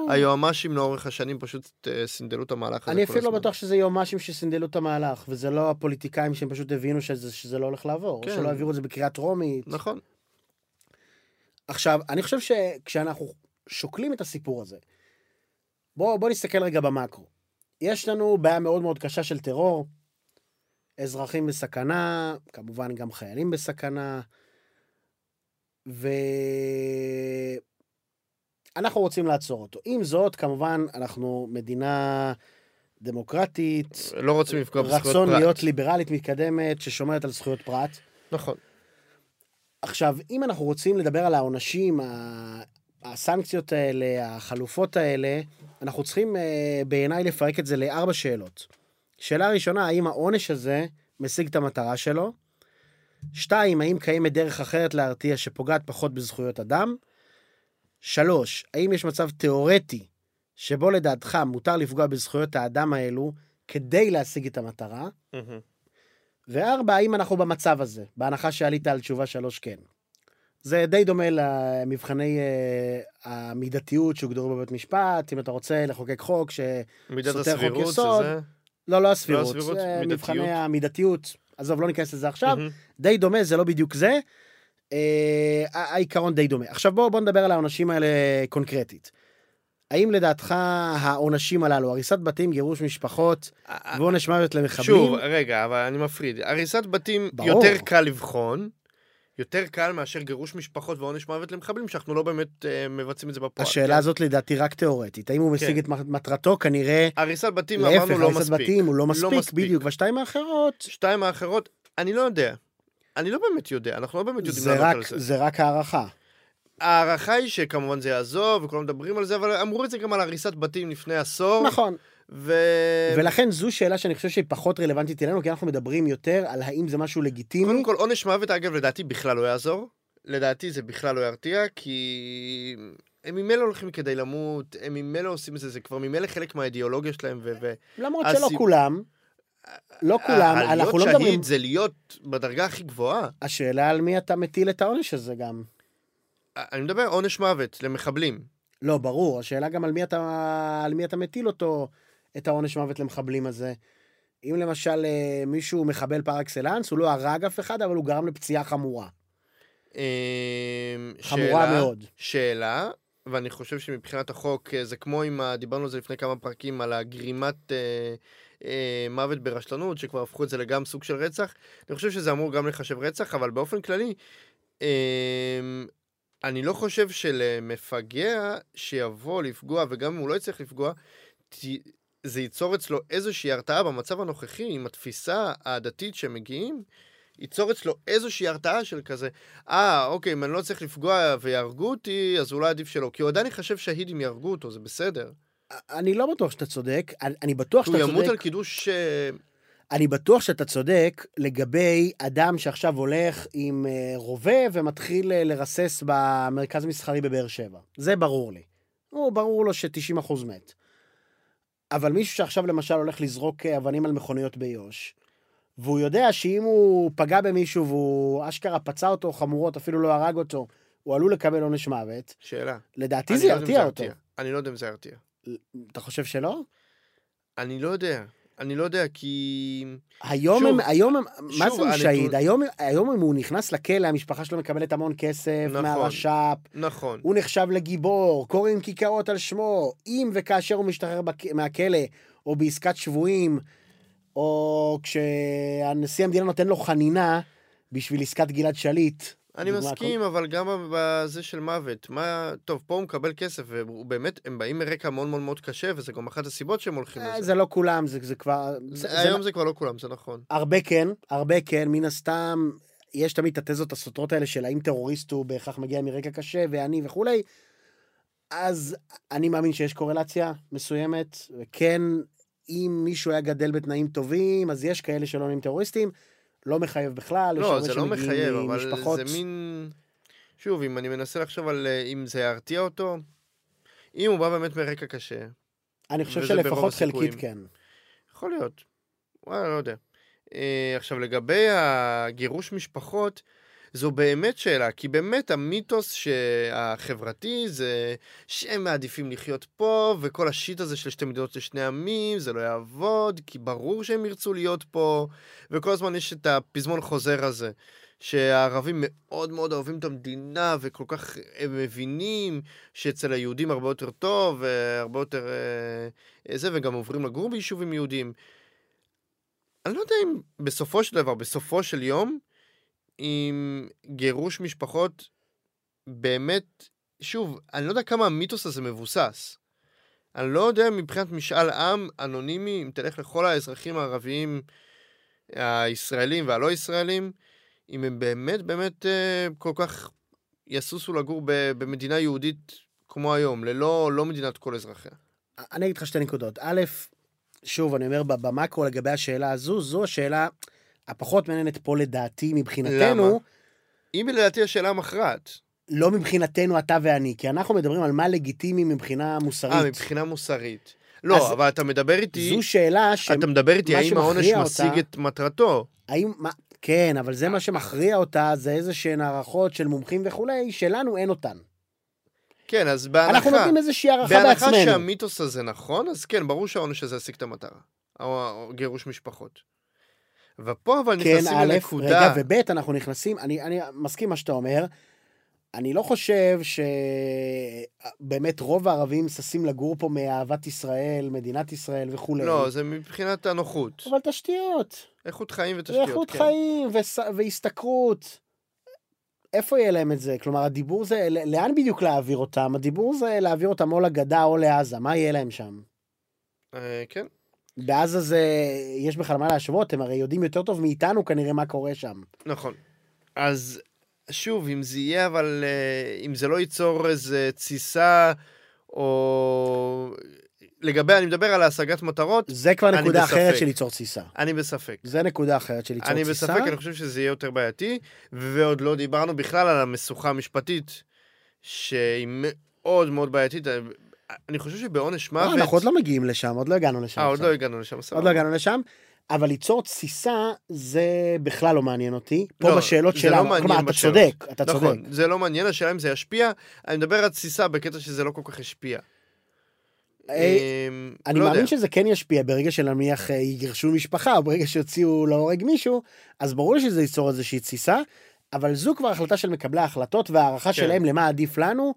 והיועמ"שים לאורך השנים פשוט אה, סינדלו את המהלך הזה אני אפילו לא. בטוח שזה יועמ"שים שסינדלו את המהלך, וזה לא הפוליטיקאים שהם פשוט הבינו שזה, שזה לא הולך לעבור, כן. שלא העבירו את זה בקריאה טרומית. נכון. עכשיו, אני חושב שכשאנחנו שוקלים את הסיפור הזה, בואו בוא נסתכל רגע במקרו. יש לנו בעיה מאוד מאוד קשה של טרור, אזרחים בסכנה, כמובן גם חיילים בסכנה, ואנחנו רוצים לעצור אותו. עם זאת, כמובן, אנחנו מדינה דמוקרטית, לא רוצים לפגוע בזכויות פרט. רצון להיות ליברלית מתקדמת, ששומרת על זכויות פרט. נכון. עכשיו, אם אנחנו רוצים לדבר על העונשים, הסנקציות האלה, החלופות האלה, אנחנו צריכים אה, בעיניי לפרק את זה לארבע שאלות. שאלה ראשונה, האם העונש הזה משיג את המטרה שלו? שתיים, האם קיימת דרך אחרת להרתיע שפוגעת פחות בזכויות אדם? שלוש, האם יש מצב תיאורטי שבו לדעתך מותר לפגוע בזכויות האדם האלו כדי להשיג את המטרה? מהמם. וארבע, האם אנחנו במצב הזה? בהנחה שעלית על תשובה שלוש כן. זה די דומה למבחני uh, המידתיות שהוגדרו בבית משפט, אם אתה רוצה לחוקק חוק ש... מידת סותר חוק הסבירות יסוד, שזה... לא, לא הסבירות, הסבירות, זה מידתיות. מבחני המידתיות. עזוב, לא ניכנס לזה עכשיו. מהמם. די דומה, זה לא בדיוק זה. Uh, העיקרון די דומה. עכשיו בואו בוא נדבר על העונשים האלה קונקרטית. האם לדעתך העונשים הללו, הריסת בתים, גירוש משפחות ועונש מוות למחבלים, שוב, רגע, אבל אני מפריד. הריסת בתים ברור. יותר קל לבחון, יותר קל מאשר גירוש משפחות ועונש מוות למחבלים, שאנחנו לא באמת אה, מבצעים את זה בפועל. השאלה כן? הזאת לדעתי רק תיאורטית. האם הוא משיג כן. את מטרתו? כנראה, הריסת בתים להפך, אמרנו לא הריסת מספיק. בתים הוא לא מספיק, מספיק. בדיוק. והשתיים האחרות, שתיים האחרות, אני לא יודע. אני לא באמת יודע, אנחנו לא באמת יודעים לענות רק, על זה. זה רק הערכה. ההערכה היא שכמובן זה יעזוב, וכולם מדברים על זה, אבל אמרו את זה גם על הריסת בתים לפני עשור. נכון. ו... ולכן זו שאלה שאני חושב שהיא פחות רלוונטית אלינו, כי אנחנו מדברים יותר על האם זה משהו לגיטימי. קודם כל, עונש מוות, אגב, לדעתי בכלל לא יעזור. לדעתי זה בכלל לא ירתיע, כי הם ממילא הולכים כדי למות, הם ממילא עושים את זה, זה כבר ממילא חלק מהאידיאולוגיה שלהם, ו... ו... למרות הסיב- שלא כולם, לא כולם, אנחנו לא להיות מדברים... שהיד זה להיות בדרגה הכי גבוהה. השאלה על מי אתה מטיל את העונש הזה גם. אני מדבר עונש מוות למחבלים. לא, ברור, השאלה גם על מי אתה, על מי אתה מטיל אותו, את העונש מוות למחבלים הזה. אם למשל אה, מישהו מחבל פר אקסלנס, הוא לא הרג אף אחד, אבל הוא גרם לפציעה חמורה. אמ, חמורה שאלה- מאוד. שאלה, ואני חושב שמבחינת החוק, אה, זה כמו עם, ה- דיברנו על זה לפני כמה פרקים, על הגרימת אה, אה, מוות ברשלנות, שכבר הפכו את זה לגם סוג של רצח. אני חושב שזה אמור גם לחשב רצח, אבל באופן כללי, אה, אני לא חושב שלמפגע שיבוא לפגוע, וגם אם הוא לא יצטרך לפגוע, ת- זה ייצור אצלו איזושהי הרתעה במצב הנוכחי, עם התפיסה הדתית שהם מגיעים, ייצור אצלו איזושהי הרתעה של כזה, אה, אוקיי, אם אני לא צריך לפגוע ויהרגו אותי, אז אולי עדיף שלא. כי הוא עדיין יחשב שהיד אם יהרגו אותו, זה בסדר. אני לא בטוח שאתה צודק, אני, אני בטוח הוא שאתה ימות על צודק, קידוש... אה, אני בטוח שאתה צודק לגבי אדם שעכשיו הולך עם אה, רובה ומתחיל אה, לרסס במרכז המסחרי בבאר שבע. זה ברור לי. הוא, ברור לו ש-90% מת. אבל מישהו שעכשיו למשל הולך לזרוק אה, אבנים על מכוניות ביו"ש, והוא יודע שאם הוא פגע במישהו והוא אשכרה פצע אותו חמורות, אפילו לא הרג אותו, הוא עלול לקבל עונש מוות, שאלה. לדעתי זה לא ירתיע אותו. אני לא יודע אם זה ירתיע. אתה חושב שלא? אני לא יודע. אני לא יודע, כי... היום שוב, הם, היום הם, מה שוב, זה הוא הנתון- שהיד? היום, היום אם הוא נכנס לכלא, המשפחה שלו מקבלת המון כסף נכון. מהרש"פ, נכון. הוא נחשב לגיבור, קוראים כיכרות על שמו, אם וכאשר הוא משתחרר בק... מהכלא, או בעסקת שבויים, או כשהנשיא המדינה נותן לו חנינה בשביל עסקת גלעד שליט. אני מסכים, אבל גם בזה של מוות. מה... טוב, פה הוא מקבל כסף, והוא באמת, הם באים מרקע מאוד מאוד מאוד קשה, וזה גם אחת הסיבות שהם הולכים אה, לזה. זה לא כולם, זה, זה כבר... זה, זה היום זה כבר לא כולם, זה נכון. הרבה כן, הרבה כן, מן הסתם, יש תמיד את התזות הסותרות האלה של האם טרוריסט הוא בהכרח מגיע מרקע קשה ועני וכולי, אז אני מאמין שיש קורלציה מסוימת, וכן, אם מישהו היה גדל בתנאים טובים, אז יש כאלה שלא נהיים טרוריסטים, לא מחייב בכלל, לא, זה לא מחייב, אבל ממשפחות- זה מין... שוב, אם אני מנסה לחשוב על אה, אם זה ירתיע אותו, אם הוא בא באמת מרקע קשה, אני חושב שלפחות חלקית. כן. יכול להיות. וואלה, לא יודע. אה, עכשיו, לגבי הגירוש משפחות, זו באמת שאלה, כי באמת המיתוס החברתי זה שהם מעדיפים לחיות פה, וכל השיט הזה של שתי מדינות לשני עמים, זה לא יעבוד, כי ברור שהם ירצו להיות פה, וכל הזמן יש את הפזמון חוזר הזה, שהערבים מאוד מאוד אוהבים את המדינה, וכל כך הם מבינים שאצל היהודים הרבה יותר טוב, והרבה יותר אה, זה, וגם עוברים לגור ביישובים יהודיים. אני לא יודע אם בסופו של דבר, בסופו של יום, עם גירוש משפחות, באמת, שוב, אני לא יודע כמה המיתוס הזה מבוסס. אני לא יודע מבחינת משאל עם אנונימי, אם תלך לכל האזרחים הערביים הישראלים והלא ישראלים, אם הם באמת באמת אה, כל כך יסוסו לגור במדינה יהודית כמו היום, ללא לא מדינת כל אזרחיה. אני אגיד לך שתי נקודות. א', שוב, אני אומר, במקרו לגבי השאלה הזו, זו השאלה הפחות מעניינת פה לדעתי מבחינתנו. למה? היא לדעתי השאלה המכרעת. לא מבחינתנו אתה ואני, כי אנחנו מדברים על מה לגיטימי מבחינה מוסרית. אה, מבחינה מוסרית. לא, אז אבל אתה מדבר איתי, זו שאלה ש... אתה מדבר איתי האם העונש משיג את מטרתו. האם... מה... כן, אבל זה מה שמכריע אותה, זה איזה שהן הערכות של מומחים וכולי, שלנו אין אותן. כן, אז בהנחה, אנחנו נותנים איזושהי הערכה בהנחה בעצמנו. שהמיתוס הזה נכון, אז כן, ברור שהעונש הזה ישיג את המטרה. או או גירוש משפחות. ופה אבל כן, נכנסים א', לנקודה... רגע, וב', אנחנו נכנסים, אני, אני מסכים מה שאתה אומר. אני לא חושב שבאמת רוב הערבים ששים לגור פה מאהבת ישראל, מדינת ישראל וכולי. לא, זה מבחינת הנוחות. אבל תשתיות, איכות חיים ותשתיות, ואיכות כן. חיים וס... והשתכרות. איפה יהיה להם את זה? כלומר, הדיבור זה, לאן בדיוק להעביר אותם? הדיבור זה להעביר אותם או לגדה או לעזה, מה יהיה להם שם? אה, כן. בעזה זה, יש בכלל מה להשוות, הם הרי יודעים יותר טוב מאיתנו כנראה מה קורה שם. נכון. אז שוב, אם זה יהיה, אבל אה, אם זה לא ייצור איזה תסיסה, או... לגבי, אני מדבר על השגת מטרות, זה כבר נקודה אחרת. של ליצור תסיסה. אני בספק. זה נקודה אחרת של ליצור אני תסיסה. בספק, אני חושב שזה יהיה יותר בעייתי, ועוד לא דיברנו בכלל על המשוכה המשפטית, שהיא מאוד מאוד בעייתית. אני חושב שבעונש לא, מוות... אנחנו עוד לא מגיעים לשם, עוד לא הגענו לשם. אה, עוד. לא הגענו לשם, סבבה. עוד לא הגענו לשם. אבל ליצור תסיסה, זה בכלל לא מעניין אותי. פה לא, בשאלות לא שלנו. מעניין כלומר, אתה בשאלות. צודק, אתה צודק. נכון, זה לא מעניין, השאלה אם זה ישפיע. אני מדבר על תסיסה בקטע שזה לא כל כך השפיע. אה, אמ, אני לא מאמין יודע. שזה כן ישפיע ברגע שנניח אה, יגרשו משפחה, או ברגע שיוציאו להורג מישהו, אז ברור שזה ייצור איזושהי תסיסה, אבל זו כבר החלטה של מקבלי ההחלטות והערכה כן. שלהם למה עדיף לנו,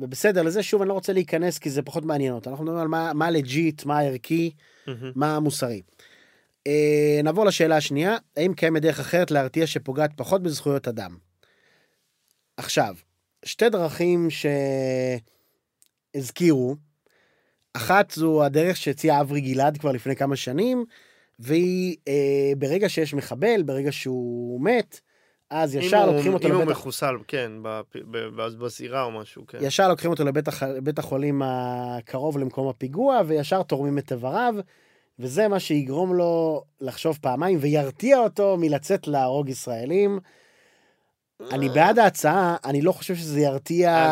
ובסדר, לזה שוב אני לא רוצה להיכנס כי זה פחות מעניין אותנו, אנחנו מדברים על מה, מה לג'יט, מה ערכי, מהמם. מה המוסרי. אה, נעבור לשאלה השנייה, האם קיימת דרך אחרת להרתיע שפוגעת פחות בזכויות אדם? עכשיו, שתי דרכים שהזכירו, אחת זו הדרך שהציע אברי גלעד כבר לפני כמה שנים, והיא אה, ברגע שיש מחבל, ברגע שהוא מת, אז ישר לוקחים אותו אם הוא לבית, מחוסל, כן, בזירה או משהו, כן. ישר לוקחים אותו לבית הח... בית החולים הקרוב למקום הפיגוע, וישר תורמים את איבריו, וזה מה שיגרום לו לחשוב פעמיים וירתיע אותו מלצאת להרוג ישראלים. אני בעד ההצעה, אני לא חושב שזה ירתיע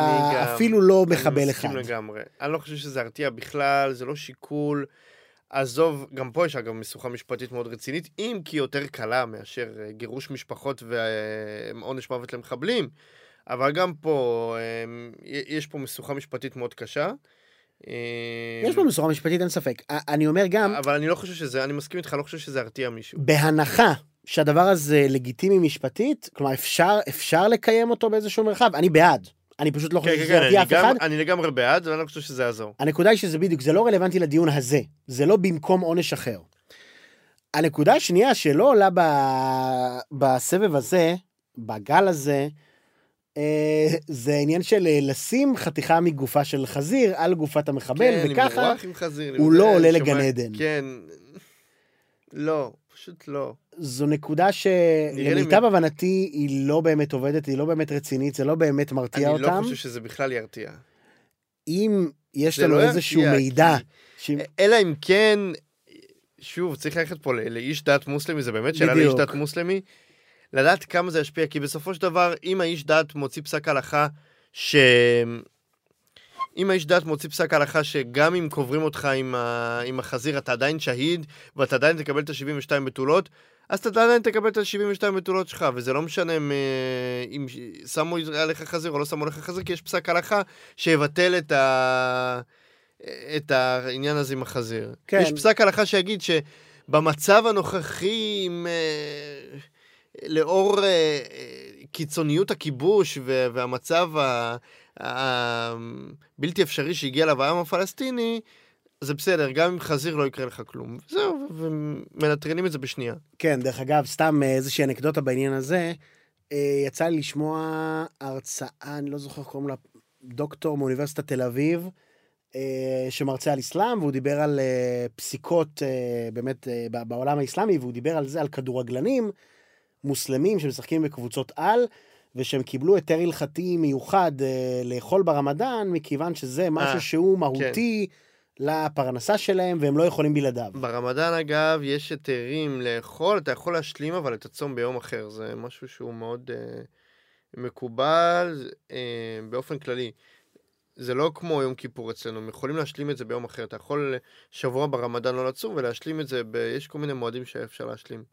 אפילו לא מחבל אחד. אני מסכים לגמרי. אני לא חושב שזה הרתיע בכלל, זה לא שיקול. עזוב, גם פה יש אגב משוכה משפטית מאוד רצינית, אם כי יותר קלה מאשר אה, גירוש משפחות ועונש מוות למחבלים, אבל גם פה, אה, יש פה משוכה משפטית מאוד קשה. אה, יש פה משוכה משפטית, אין ספק. אני אומר גם, אבל אני לא חושב שזה, אני מסכים איתך, אני לא חושב שזה הרתיע מישהו. בהנחה שהדבר הזה לגיטימי משפטית, כלומר אפשר, אפשר לקיים אותו באיזשהו מרחב, אני בעד. אני פשוט לא כן, חושב כן, שזה כן, ירתיע אני אף גם- אחד. אני לגמרי בעד, ואני לא חושב שזה יעזור. הנקודה היא שזה בדיוק, זה לא רלוונטי לדיון הזה, זה לא במקום עונש אחר. הנקודה השנייה שלא עולה ב... בסבב הזה, בגל הזה, אה, זה העניין של אה, לשים חתיכה מגופה של חזיר על גופת המחבל, כן, וככה חזיר, הוא לא זה, עולה לגן עדן. כן. לא, פשוט לא. זו נקודה שלמיטב הבנתי היא לא באמת עובדת, היא לא באמת רצינית, זה לא באמת מרתיע אני לא אותם. חושב שזה בכלל ירתיע. אם יש לנו לא איזשהו ירתיע, מידע, כי- ש... אלא אם כן, שוב, צריך ללכת פה לאיש דת מוסלמי, זה באמת שאלה. לאיש דת מוסלמי, לדעת כמה זה ישפיע, כי בסופו של דבר, אם האיש דת מוציא פסק הלכה, ש... אם האיש דת מוציא פסק הלכה שגם אם קוברים אותך עם, ה... עם החזיר, אתה עדיין שהיד, ואתה עדיין תקבל את ה-72 בתולות, אז אתה עדיין תקבל את ה-72 בתולות שלך, וזה לא משנה אם, אה, אם שמו עליך חזיר או לא שמו עליך חזיר, כי יש פסק הלכה שיבטל את, ה... את העניין הזה עם החזיר. כן. יש פסק הלכה שיגיד שבמצב הנוכחי, עם, אה, לאור אה, קיצוניות הכיבוש והמצב ה- הבלתי אפשרי שהגיע אליו העם הפלסטיני, זה בסדר, גם עם חזיר לא יקרה לך כלום. זהו, ומנטרלים את זה בשנייה. כן, דרך אגב, סתם אה, איזושהי אנקדוטה בעניין הזה, אה, יצא לי לשמוע הרצאה, אני לא זוכר איך קוראים לה, דוקטור מאוניברסיטת תל אביב, אה, שמרצה על אסלאם, והוא דיבר על פסיקות באמת בעולם האסלאמי, והוא דיבר על זה, על כדורגלנים מוסלמים שמשחקים בקבוצות על, ושהם קיבלו היתר הלכתי מיוחד אה, לאכול ברמדאן, מכיוון שזה משהו אה, שהוא מהותי לפרנסה שלהם, והם לא יכולים בלעדיו. ברמדאן, אגב, יש היתרים לאכול, אתה יכול להשלים אבל את הצום ביום אחר. זה משהו שהוא מאוד אה, מקובל אה, באופן כללי. זה לא כמו יום כיפור אצלנו, הם יכולים להשלים את זה ביום אחר. אתה יכול שבוע ברמדאן לא לצום ולהשלים את זה, ב... יש כל מיני מועדים שאפשר להשלים.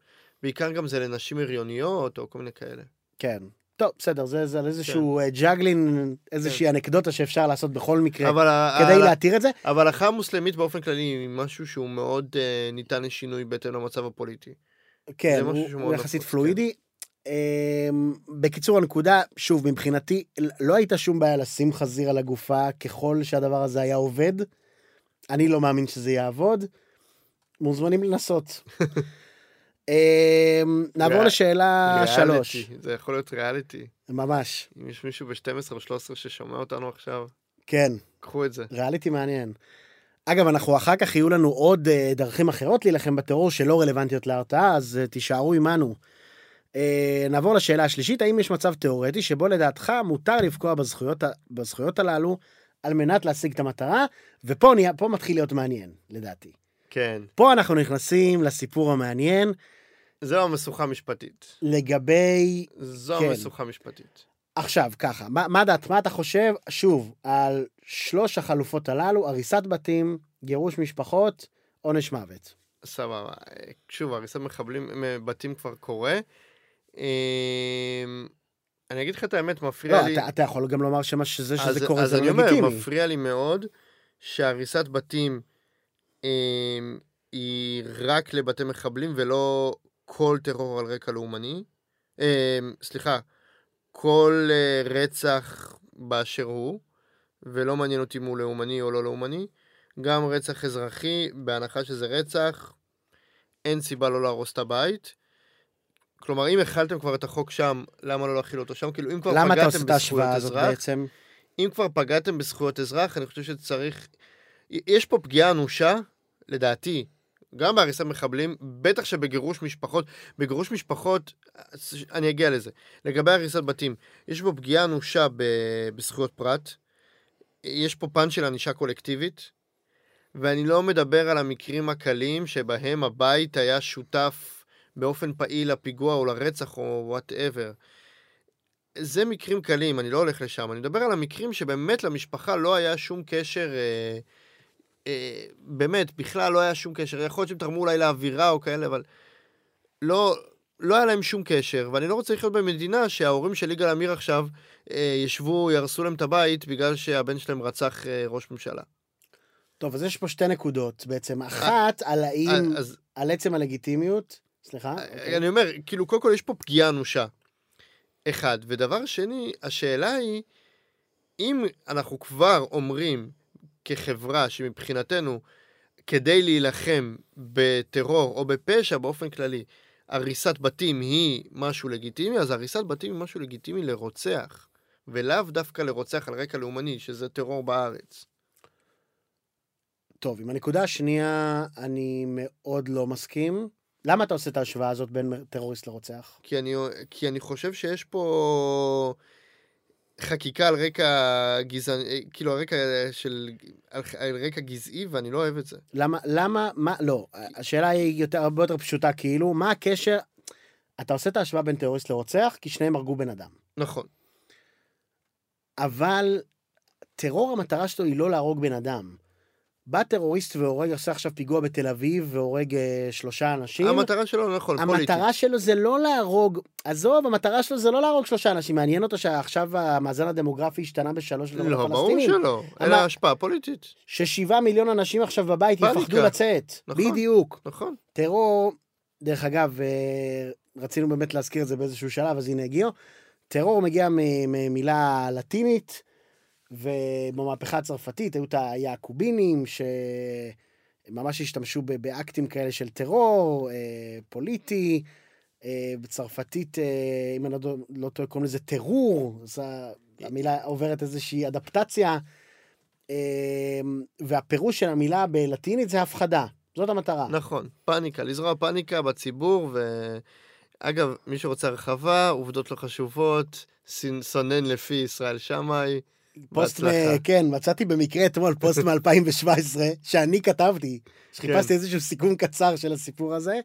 בעיקר גם זה לנשים הריוניות או כל מיני כאלה. כן. טוב, בסדר, זה, זה על איזשהו כן. ג'אגלין, איזושהי אנקדוטה שאפשר לעשות בכל מקרה, כדי ה- להתיר את זה. אבל ההלכה המוסלמית באופן כללי היא משהו שהוא מאוד אה, ניתן לשינוי בהתאם למצב הפוליטי. כן, הוא, הוא יחסית נפוץ, פלואידי. אמ, בקיצור, הנקודה, שוב, מבחינתי, לא הייתה שום בעיה לשים חזיר על הגופה ככל שהדבר הזה היה עובד. אני לא מאמין שזה יעבוד. מוזמנים לנסות. אה, נעבור לשאלה שלוש. זה יכול להיות ריאליטי. ממש, אם יש מישהו ב-12 או 13 ששומע אותנו עכשיו, כן, קחו את זה. ריאליטי מעניין. אגב, אנחנו אחר כך יהיו לנו עוד אה, דרכים אחרות להילחם בטרור שלא רלוונטיות להרתעה, אז אה, תישארו עמנו. אה, נעבור לשאלה השלישית, האם יש מצב תיאורטי שבו לדעתך מותר לפגוע בזכויות, בזכויות הללו על מנת להשיג את המטרה? ופה נהיה- מתחיל להיות מעניין, לדעתי. כן. פה אנחנו נכנסים לסיפור המעניין זו המשוכה המשפטית. לגבי... זו כן. המשוכה המשפטית. עכשיו, ככה, מה, מה דעת, מה אתה חושב, שוב, על שלוש החלופות הללו, הריסת בתים, גירוש משפחות, עונש מוות. סבבה. שוב, הריסת מחבלים, בתים כבר קורה. אמ, אני אגיד לך את האמת, מפריע לא, לי... אתה, אתה יכול גם לומר שמה שזה, אז- שזה קורה אז זה אני לא אומר, לגיטימי. מפריע לי מאוד שהריסת בתים אמ, היא רק לבתי מחבלים ולא כל טרור על רקע לאומני. אמ, סליחה, כל אה, רצח באשר הוא, ולא מעניין אותי אם הוא לאומני או לא לאומני. גם רצח אזרחי, בהנחה שזה רצח, אין סיבה לא להרוס את הבית. כלומר, אם החלתם כבר את החוק שם, למה לא להכיל אותו שם? כאילו, אם כבר למה אתה עושה פגעתם את בזכויות ההשוואה הזאת אזרח, בעצם? אם כבר פגעתם בזכויות אזרח, אני חושב שצריך... יש פה פגיעה אנושה, לדעתי, גם בהריסת מחבלים, בטח שבגירוש משפחות, בגירוש משפחות, אני אגיע לזה. לגבי הריסת בתים, יש פה פגיעה אנושה ב- בזכויות פרט, יש פה פן של ענישה קולקטיבית, ואני לא מדבר על המקרים הקלים שבהם הבית היה שותף באופן פעיל לפיגוע או לרצח או whatever. זה מקרים קלים, אני לא הולך לשם. אני מדבר על המקרים שבאמת למשפחה לא היה שום קשר, אה, באמת, בכלל לא היה שום קשר. יכול להיות שהם תרמו אולי לאווירה או כאלה, אבל לא, לא היה להם שום קשר. ואני לא רוצה לחיות במדינה שההורים של יגאל עמיר עכשיו אה, ישבו, יהרסו להם את הבית בגלל שהבן שלהם רצח אה, ראש ממשלה. טוב, אז יש פה שתי נקודות בעצם. אחת, על האם, אז אה, על עצם הלגיטימיות. סליחה? אוקיי. אני אומר, כאילו, קודם כל יש פה פגיעה אנושה. אחד. ודבר שני, השאלה היא, אם אנחנו כבר אומרים כחברה שמבחינתנו, כדי להילחם בטרור או בפשע באופן כללי, הריסת בתים היא משהו לגיטימי, אז הריסת בתים היא משהו לגיטימי לרוצח, ולאו דווקא לרוצח על רקע לאומני, שזה טרור בארץ. טוב, עם הנקודה השנייה, אני מאוד לא מסכים. למה אתה עושה את ההשוואה הזאת בין טרוריסט לרוצח? כי אני, כי אני חושב שיש פה חקיקה על רקע גזעני, כאילו על רקע של, על, על רקע גזעי, ואני לא אוהב את זה. למה, למה, מה, לא, השאלה היא יותר, הרבה יותר פשוטה, כאילו, מה הקשר, אתה עושה את ההשוואה בין טרוריסט לרוצח, כי שניהם הרגו בן אדם. נכון. אבל טרור, המטרה שלו היא לא להרוג בן אדם. בא טרוריסט והורג, עושה עכשיו פיגוע בתל אביב והורג אה, שלושה אנשים. המטרה שלו, נכון, פוליטית. המטרה שלו זה לא להרוג, עזוב, המטרה שלו זה לא להרוג שלושה אנשים, מעניין אותו שעכשיו המאזן הדמוגרפי השתנה בשלוש לטובת לא, ברור. שלא, אלא השפעה פוליטית, ששבעה מיליון אנשים עכשיו בבית. יפחדו לצאת. נכון. בדיוק. נכון? טרור, דרך אגב, אה, רצינו באמת להזכיר את זה באיזשהו שלב, אז הנה הגיעו. טרור מגיע ממילה לטינית, ובמהפכה הצרפתית היו את היעקובינים, שממש השתמשו באקטים כאלה של טרור, אה, פוליטי. אה, בצרפתית, אה, אם אני לא, לא טועה, קוראים לזה טרור, אז המילה עוברת איזושהי אדפטציה. אה, והפירוש של המילה בלטינית זה הפחדה. זאת המטרה. נכון, פאניקה, לזרוע פאניקה בציבור, ואגב, מי שרוצה הרחבה, עובדות לא חשובות, סונן לפי ישראל שמאי, פוסט. מ... כן, מצאתי במקרה אתמול פוסט מ-2017, שאני כתבתי, שחיפשתי כן. איזשהו סיכום קצר של הסיפור הזה,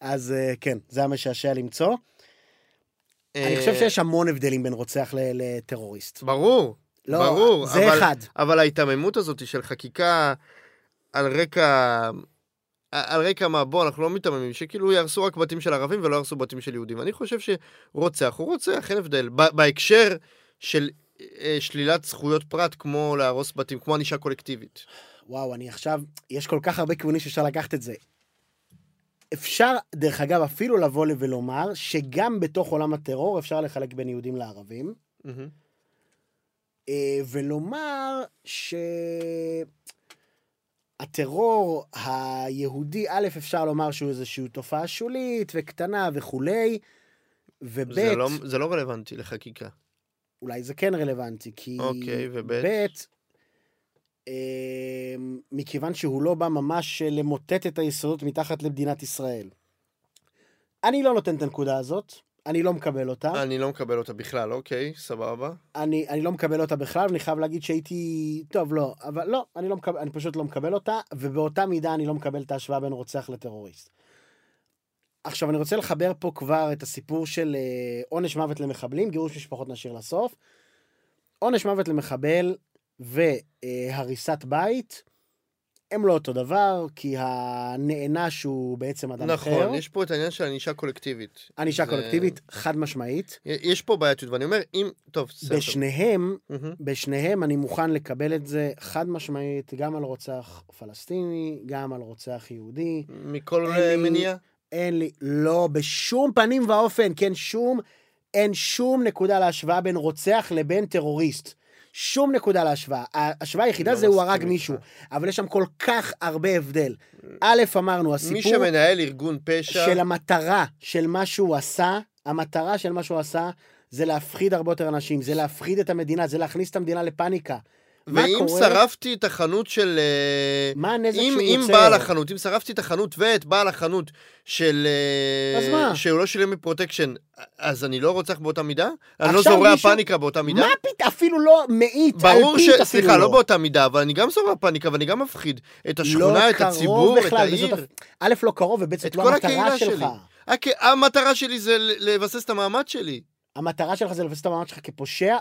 אז אה, כן, זה היה משעשע למצוא. אני חושב אה, שיש המון הבדלים בין רוצח לטרוריסט. ברור, לא, ברור, זה אבל- אחד. אבל ההיתממות הזאת של חקיקה על רקע... על רקע מה, בוא, אנחנו לא מיתממים, שכאילו יהרסו רק בתים של ערבים ולא יהרסו בתים של יהודים. אני חושב שרוצח הוא רוצח, אין הבדל. בהקשר של שלילת זכויות פרט, כמו להרוס בתים, כמו ענישה קולקטיבית. וואו, אני עכשיו, יש כל כך הרבה כיוונים שאפשר לקחת את זה. אפשר, דרך אגב, אפילו לבוא ולומר שגם בתוך עולם הטרור אפשר לחלק בין יהודים לערבים. אה, ולומר ש... הטרור היהודי, א', אפשר לומר שהוא איזושהי תופעה שולית וקטנה וכולי, וב', זה לא, זה לא רלוונטי לחקיקה. אולי זה כן רלוונטי, כי... אוקיי, וב'? ב', אה, מכיוון שהוא לא בא ממש למוטט את היסודות מתחת למדינת ישראל. אני לא נותן את הנקודה הזאת, אני לא מקבל אותה. אני לא מקבל אותה בכלל, אוקיי, סבבה. אני, אני לא מקבל אותה בכלל, ואני חייב להגיד שהייתי... טוב, לא, אבל לא, אני, לא מקבל, אני פשוט לא מקבל אותה, ובאותה מידה אני לא מקבל את ההשוואה בין רוצח לטרוריסט. עכשיו, אני רוצה לחבר פה כבר את הסיפור של אה, עונש מוות למחבלים, גירוש משפחות נשאיר לסוף. עונש מוות למחבל והריסת בית הם לא אותו דבר, כי הנענש הוא בעצם אדם אחר. נכון, יש פה את העניין של ענישה קולקטיבית. ענישה זה- קולקטיבית, חד משמעית. יש פה בעייתיות, ואני אומר, אם... טוב, בסדר. בשניהם, מהמם. בשניהם אני מוכן לקבל את זה חד משמעית, גם על רוצח פלסטיני, גם על רוצח יהודי. מכל אין אה, לי- מניע? אין לי, לא, בשום פנים ואופן, כן, שום, אין שום נקודה להשוואה בין רוצח לבין טרוריסט. שום נקודה להשוואה. ההשוואה היחידה לא זה הוא הרג. מישהו, אבל יש שם כל כך הרבה הבדל. א', אמרנו, מי הסיפור שמנהל ארגון פשע... של המטרה של מה שהוא עשה, המטרה של מה שהוא עשה, זה להפחיד הרבה יותר אנשים, זה להפחיד את המדינה, זה להכניס את המדינה לפאניקה. ואם קורה? שרפתי את החנות של... אה, מה הנזק אם, שהוא אם יוצר? בעל החנות, אם שרפתי את החנות ואת בעל החנות של... אה, אז מה? שהוא לא שילם לי פרוטקשן, אז אני לא רוצח באותה מידה? אני לא זורע מישהו- פניקה באותה מידה? מה פתאום? אפילו לא מאית, ברור ש... סליחה, לא באותה מידה, אבל אני גם זורע פניקה ואני גם מפחיד את השכונה, לא את הציבור, את בכלל, העיר. וזאת- א', לא קרוב, וב', זאת את לא המטרה שלך. שלי. הכ... המטרה שלי זה לבסס את המעמד שלי, המטרה שלך זה לבסס את המעמד שלך כפושע, או...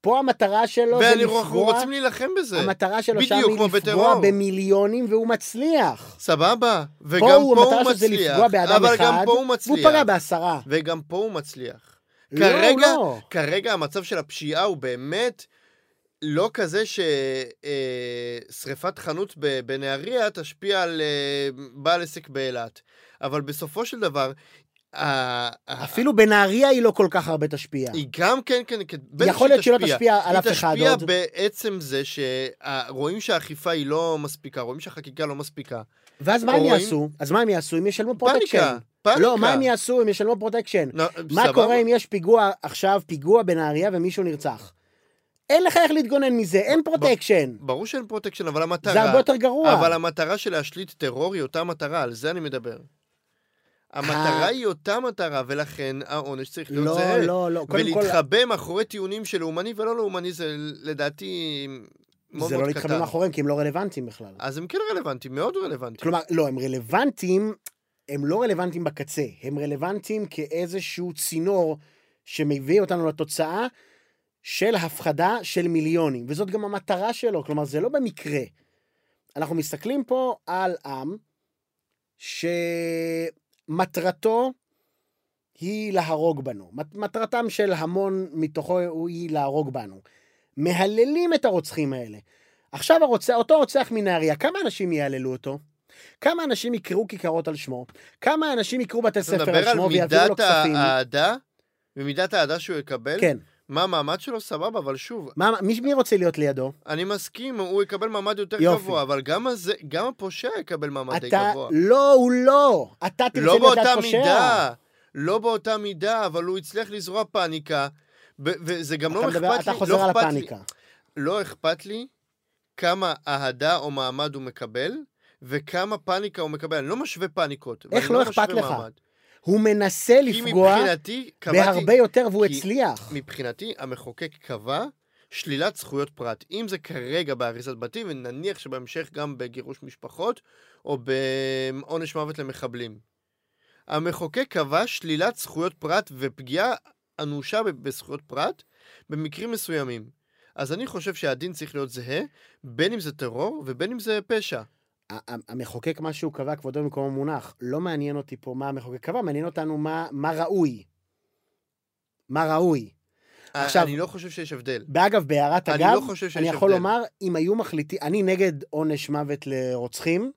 פה המטרה שלו זה ואנחנו לפגוע, רוצים להילחם בזה. המטרה שלו שם היא לפגוע. במיליונים, והוא מצליח. סבבה, וגם פה פה הוא, הוא המטרה שלו זה מצליח. לפגוע באדם אבל אחד, גם פה הוא והוא מצליח. פגע בעשרה. וגם פה הוא מצליח. לא, הוא כרגע, לא. כרגע המצב של הפשיעה הוא באמת לא כזה ששריפת חנות ב- בנהריה תשפיע על אה, בעל עסק באילת. אבל בסופו של דבר, אפילו בנהריה היא לא כל כך הרבה תשפיע. היא גם כן, כן, כן, יכול שהיא להיות שלא תשפיע על אף אחד היא תשפיע עוד. בעצם זה שרואים שהאכיפה היא לא מספיקה, רואים שהחקיקה לא מספיקה. ואז מה הם יעשו? אז מה הם יעשו? אם ישלמו פרוטקשן. פאניקה. לא, מה הם יעשו אם ישלמו פרוטקשן? לא, מה. קורה אם יש פיגוע עכשיו, פיגוע בנהריה ומישהו נרצח? אין לך איך להתגונן מזה, אין פרוטקשן. ברור שאין פרוטקשן, אבל המטרה... זה הרבה יותר גרוע. אבל המטרה של להשליט טרור היא אותה מטרה, על זה אני מדבר. המטרה היא אותה מטרה, ולכן העונש צריך להיות לא, זהה. לא, לא. כל, ולהתחבא מאחורי טיעונים של לאומני ולא לאומני, זה לדעתי מאוד זה לא מאוד להתחבא קטן. מאחוריהם, כי הם לא רלוונטיים בכלל. אז הם כן רלוונטיים, מאוד רלוונטיים. כלומר, לא, הם רלוונטיים, הם לא רלוונטיים בקצה, הם רלוונטיים כאיזשהו צינור שמביא אותנו לתוצאה של הפחדה של מיליונים, וזאת גם המטרה שלו, כלומר, זה לא במקרה. אנחנו מסתכלים פה על עם שמטרתו היא להרוג בנו. מט- מטרתם של המון מתוכו היא להרוג בנו. מהללים את הרוצחים האלה. עכשיו הרוצח, אותו רוצח מנהריה, כמה אנשים יהללו אותו? כמה אנשים יקראו כיכרות על שמו? כמה אנשים יקראו בתי אתה ספר מדבר על על שמו ויעבירו לו מידת כספים? האהדה, ומידת האהדה שהוא יקבל? כן. מה המעמד שלו? סבבה, אבל שוב, מה, מי, מי רוצה להיות לידו? אני מסכים, הוא יקבל מעמד יותר יופי. גבוה, אבל גם, הזה, גם הפושע יקבל מעמד די אתה, גבוה. לא, הוא לא. אתה תרצה לא להיות פושע. מידה, לא באותה מידה, אבל הוא הצליח לזרוע פאניקה, וזה גם לא אכפת לי, אתה חוזר לא על אכפת לי, הפאניקה. לא אכפת לי כמה אהדה או מעמד הוא מקבל, וכמה פאניקה הוא מקבל. אני לא משווה פאניקות. איך לא משווה אכפת לך? מעמד. הוא מנסה לפגוע מבחינתי, קבעתי, בהרבה יותר והוא כי- הצליח. מבחינתי, המחוקק קבע שלילת זכויות פרט. אם זה כרגע בהריסת בתים, ונניח שבהמשך גם בגירוש משפחות, או בעונש מוות למחבלים. המחוקק קבע שלילת זכויות פרט ופגיעה אנושה בזכויות פרט במקרים מסוימים. אז אני חושב שהדין צריך להיות זהה, בין אם זה טרור ובין אם זה פשע. המחוקק, מה שהוא קבע, כבודו במקומו מונח. לא מעניין אותי פה מה המחוקק קבע, מעניין אותנו מה, מה ראוי. מה ראוי. עכשיו- עכשיו, אני לא חושב שיש הבדל. ואגב, בהערת אני אגב, לא חושב שיש אני יכול הבדל. לומר, אם היו מחליטים, אני נגד עונש מוות לרוצחים,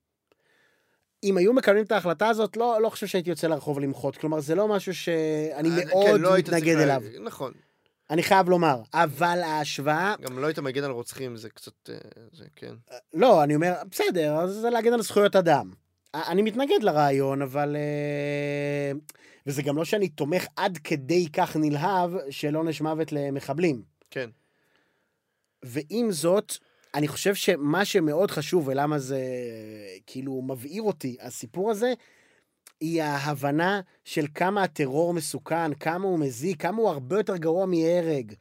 אם היו מקבלים את ההחלטה הזאת, לא, לא חושב שהייתי יוצא לרחוב למחות. כלומר, זה לא משהו שאני אה, מאוד כן, לא מתנגד אליו. נכון. אני חייב לומר. אבל ההשוואה... גם לא היית מגן על רוצחים, זה קצת... אה, זה כן. לא, אני אומר, בסדר, אז זה להגן על זכויות אדם. אני מתנגד לרעיון, אבל... אה, וזה גם לא שאני תומך עד כדי כך נלהב של עונש מוות למחבלים. כן. ועם זאת, אני חושב שמה שמאוד חשוב, ולמה זה כאילו מבעיר אותי, הסיפור הזה, היא ההבנה של כמה הטרור מסוכן, כמה הוא מזיק, כמה הוא הרבה יותר גרוע מהרג.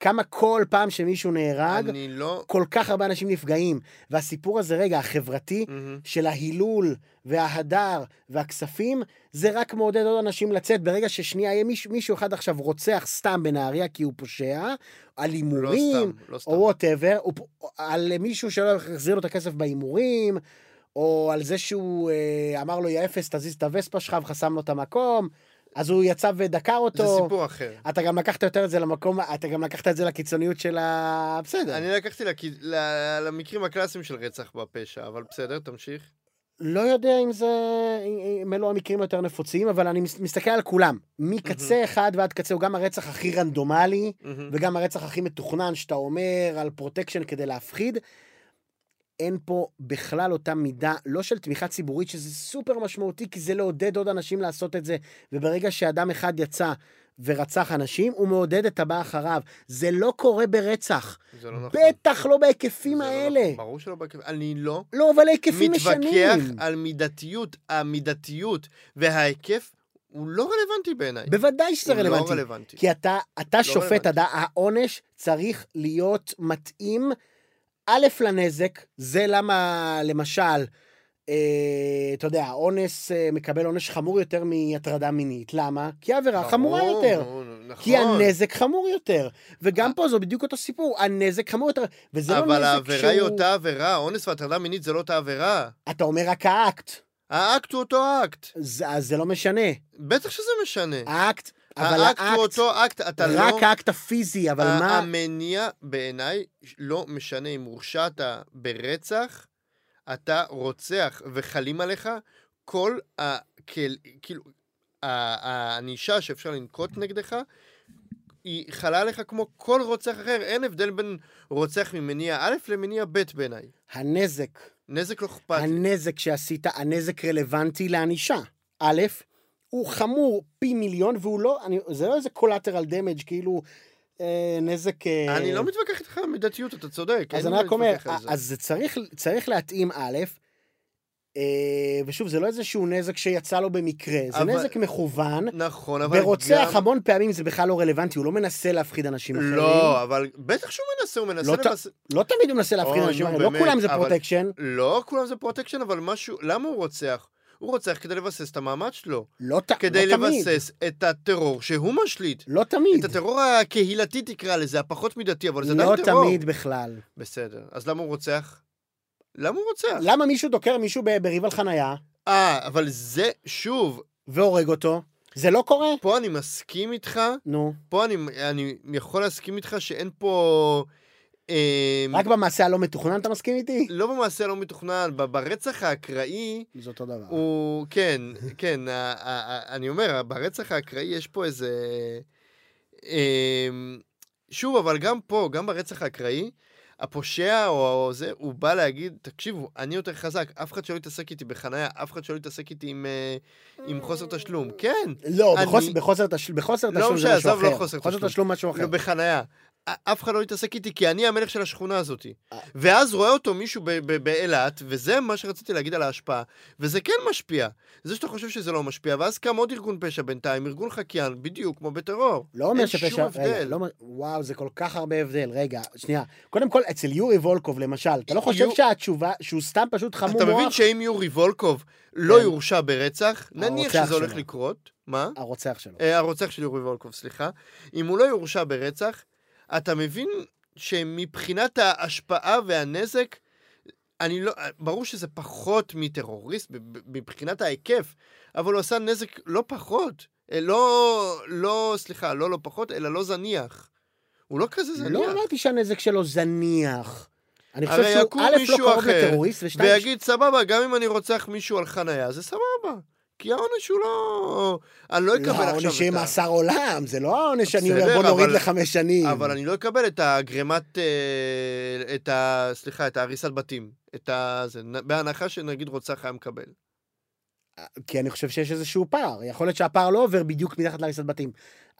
כמה כל פעם שמישהו נהרג, לא... כל כך הרבה אנשים נפגעים. והסיפור הזה, רגע, החברתי, מהמם. של ההילול וההדר והכספים, זה רק מעודד עוד אנשים לצאת. ברגע ששנייה יהיה מישהו, מישהו אחד עכשיו רוצח סתם בנהריה כי הוא פושע, על לא הימורים, סתם, לא סתם. או whatever, על מישהו שלא החזיר לו את הכסף בהימורים, או על זה שהוא אה, אמר לו, יא אפס, תזיז את הווספה שלך וחסם לו את המקום, אז הוא יצא ודקר אותו. זה סיפור אחר. אתה גם לקחת יותר את זה למקום, אתה גם לקחת את זה לקיצוניות של ה... בסדר. אני לקחתי לכ- ל- למקרים הקלאסיים של רצח בפשע, אבל בסדר, תמשיך. לא יודע אם זה, אלו המקרים היותר נפוצים, אבל אני מס- מסתכל על כולם. מקצה אחד ועד קצה, הוא גם הרצח הכי רנדומלי, מהמם. וגם הרצח הכי מתוכנן, שאתה אומר על פרוטקשן כדי להפחיד. אין פה בכלל אותה מידה, לא של תמיכה ציבורית, שזה סופר משמעותי, כי זה לעודד עוד אנשים לעשות את זה. וברגע שאדם אחד יצא ורצח אנשים, הוא מעודד את הבא אחריו. זה לא קורה ברצח. זה לא נכון. בטח לא בהיקפים לא האלה. נכון. ברור שלא בהיקפים. אני לא לא, אבל ההיקפים מתווכח משנים. על מידתיות. המידתיות וההיקף הוא לא רלוונטי בעיניי. בוודאי שזה הוא רלוונטי. לא רלוונטי. כי אתה, אתה שופט, רלוונטי. אתה, העונש צריך להיות מתאים, א', לנזק, זה למה, למשל, אה, אתה יודע, האונס אה, מקבל עונש חמור יותר מהטרדה מינית. למה? כי העבירה חמורה ברור, יותר. נו, נכון. כי הנזק חמור יותר. וגם פה זה בדיוק אותו סיפור, הנזק חמור יותר. וזה לא נזק אבל שהוא... העבירה היא אותה עבירה, אונס והטרדה מינית זה לא אותה עבירה. אתה אומר רק האקט. האקט הוא אותו אקט. זה, אז זה לא משנה. בטח שזה משנה. האקט, אבל האקט הוא האקט, אותו אקט, אתה לא... רק האקט הפיזי, אבל ה- מה... המניע בעיניי לא משנה אם הורשעת ברצח, אתה רוצח וחלים עליך כל ה... כל- כאילו, הענישה שאפשר לנקוט נגדך, היא חלה עליך כמו כל רוצח אחר. אין הבדל בין רוצח ממניע א' למניע ב' בעיניי. הנזק, נזק לא אכפת. הנזק שעשית, הנזק רלוונטי לענישה. א', הוא חמור פי מיליון, והוא לא, אני, זה לא איזה collateral damage, כאילו אה, נזק... אה, אני לא מתווכח איתך מידתיות, אתה צודק. אז אני רק אומר. אז זה צריך, צריך להתאים א', אה, ושוב, זה לא איזשהו נזק שיצא לו במקרה, זה אבל- נזק מכוון, נכון, אבל ורוצח גם... המון פעמים זה בכלל לא רלוונטי, הוא לא מנסה להפחיד אנשים אחרים. לא, אבל בטח שהוא מנסה, הוא מנסה לא לבס... לא תמיד הוא מנסה להפחיד אוי, אנשים אחרים, לא באמת, כולם זה אבל- פרוטקשן, לא כולם זה פרוטקשן, אבל משהו... למה הוא רוצח? הוא רוצח כדי לבסס את המעמד שלו. לא ת- כדי לא תמיד, לבסס את הטרור שהוא משליט. לא תמיד, את הטרור הקהילתי תקרא לזה, הפחות מידתי, אבל זה עדיין לא טרור. תמיד בכלל. בסדר, אז למה הוא רוצח? למה הוא רוצח? למה מישהו דוקר מישהו בריב על חנייה אה, אבל זה, שוב, והורג אותו? זה לא קורה? פה אני מסכים איתך, נו, פה אני, אני יכול להסכים איתך שאין פה... אה, רק במעשה הלא מתוכנן אתה מסכים איתי? לא במעשה הלא מתוכנן, ברצח האקראי, זה אותו דבר. הוא, כן, כן, אני אומר, ברצח האקראי יש פה איזה... אמ, שוב, אבל גם פה, גם ברצח האקראי, הפושע או זה, הוא בא להגיד, תקשיבו, אני יותר חזק, אף אחד שלא יתעסק איתי בחנייה, אף אחד שלא יתעסק איתי עם, אה, עם חוסר תשלום. כן, לא, אני- בחוס- בחוסר תשל- בחוסר לא תשלום זה משנה, משהו עזוב, לא אחר. חוסר חוסר תשלום. תשלום משהו אחר. לא בחנייה. אף אחד לא יתעסק איתי, כי אני המלך של השכונה הזאת. אה. ואז רואה אותו מישהו באילת, וזה מה שרציתי להגיד על ההשפעה, וזה כן משפיע. זה שאתה חושב שזה לא משפיע, ואז קם עוד ארגון פשע בינתיים, ארגון חקיין, בדיוק כמו בטרור. לא אומר אין שפשע... שום רגע, הבדל. לא וואו, זה כל כך הרבה הבדל. רגע, שנייה. קודם כל, אצל יורי וולקוב, למשל, אתה לא חושב שהתשובה, שהוא סתם פשוט חמור אתה מוח? מבין שאם יורי וולקוב לא כן. יורשע ברצח, נניח שזה הולך. לקרות, מה? הרוצח שלו. אה, הרוצח של יורי וולקוב, סליחה. אם הוא לא יורשע ברצח, אתה מבין שמבחינת ההשפעה והנזק, אני לא, ברור שזה פחות מטרוריסט מבחינת ההיקף, אבל הוא עשה נזק לא פחות. אה, לא, לא, סליחה, לא לא פחות, אלא לא זניח. הוא לא כזה זניח. לא אמרתי שהנזק שלו זניח. אני חושב שהוא, א', לא קרוב לטרוריסט, ושתיים, ויגיד, סבבה, גם אם אני רוצח מישהו על חנייה, זה סבבה. כי העונש הוא לא... אני לא לא, אקבל עכשיו העונש יהיה את ה... מאסר עולם, זה לא העונש שאני אומר בוא נוריד אבל- לחמש שנים. אבל אני לא אקבל את הגרימת... אה, את ה... סליחה, את ההריסת בתים. את ה... זה, בהנחה שנגיד רוצח היה מקבל. כי אני חושב שיש איזשהו פער. יכול להיות שהפער לא עובר בדיוק מתחת להריסת בתים.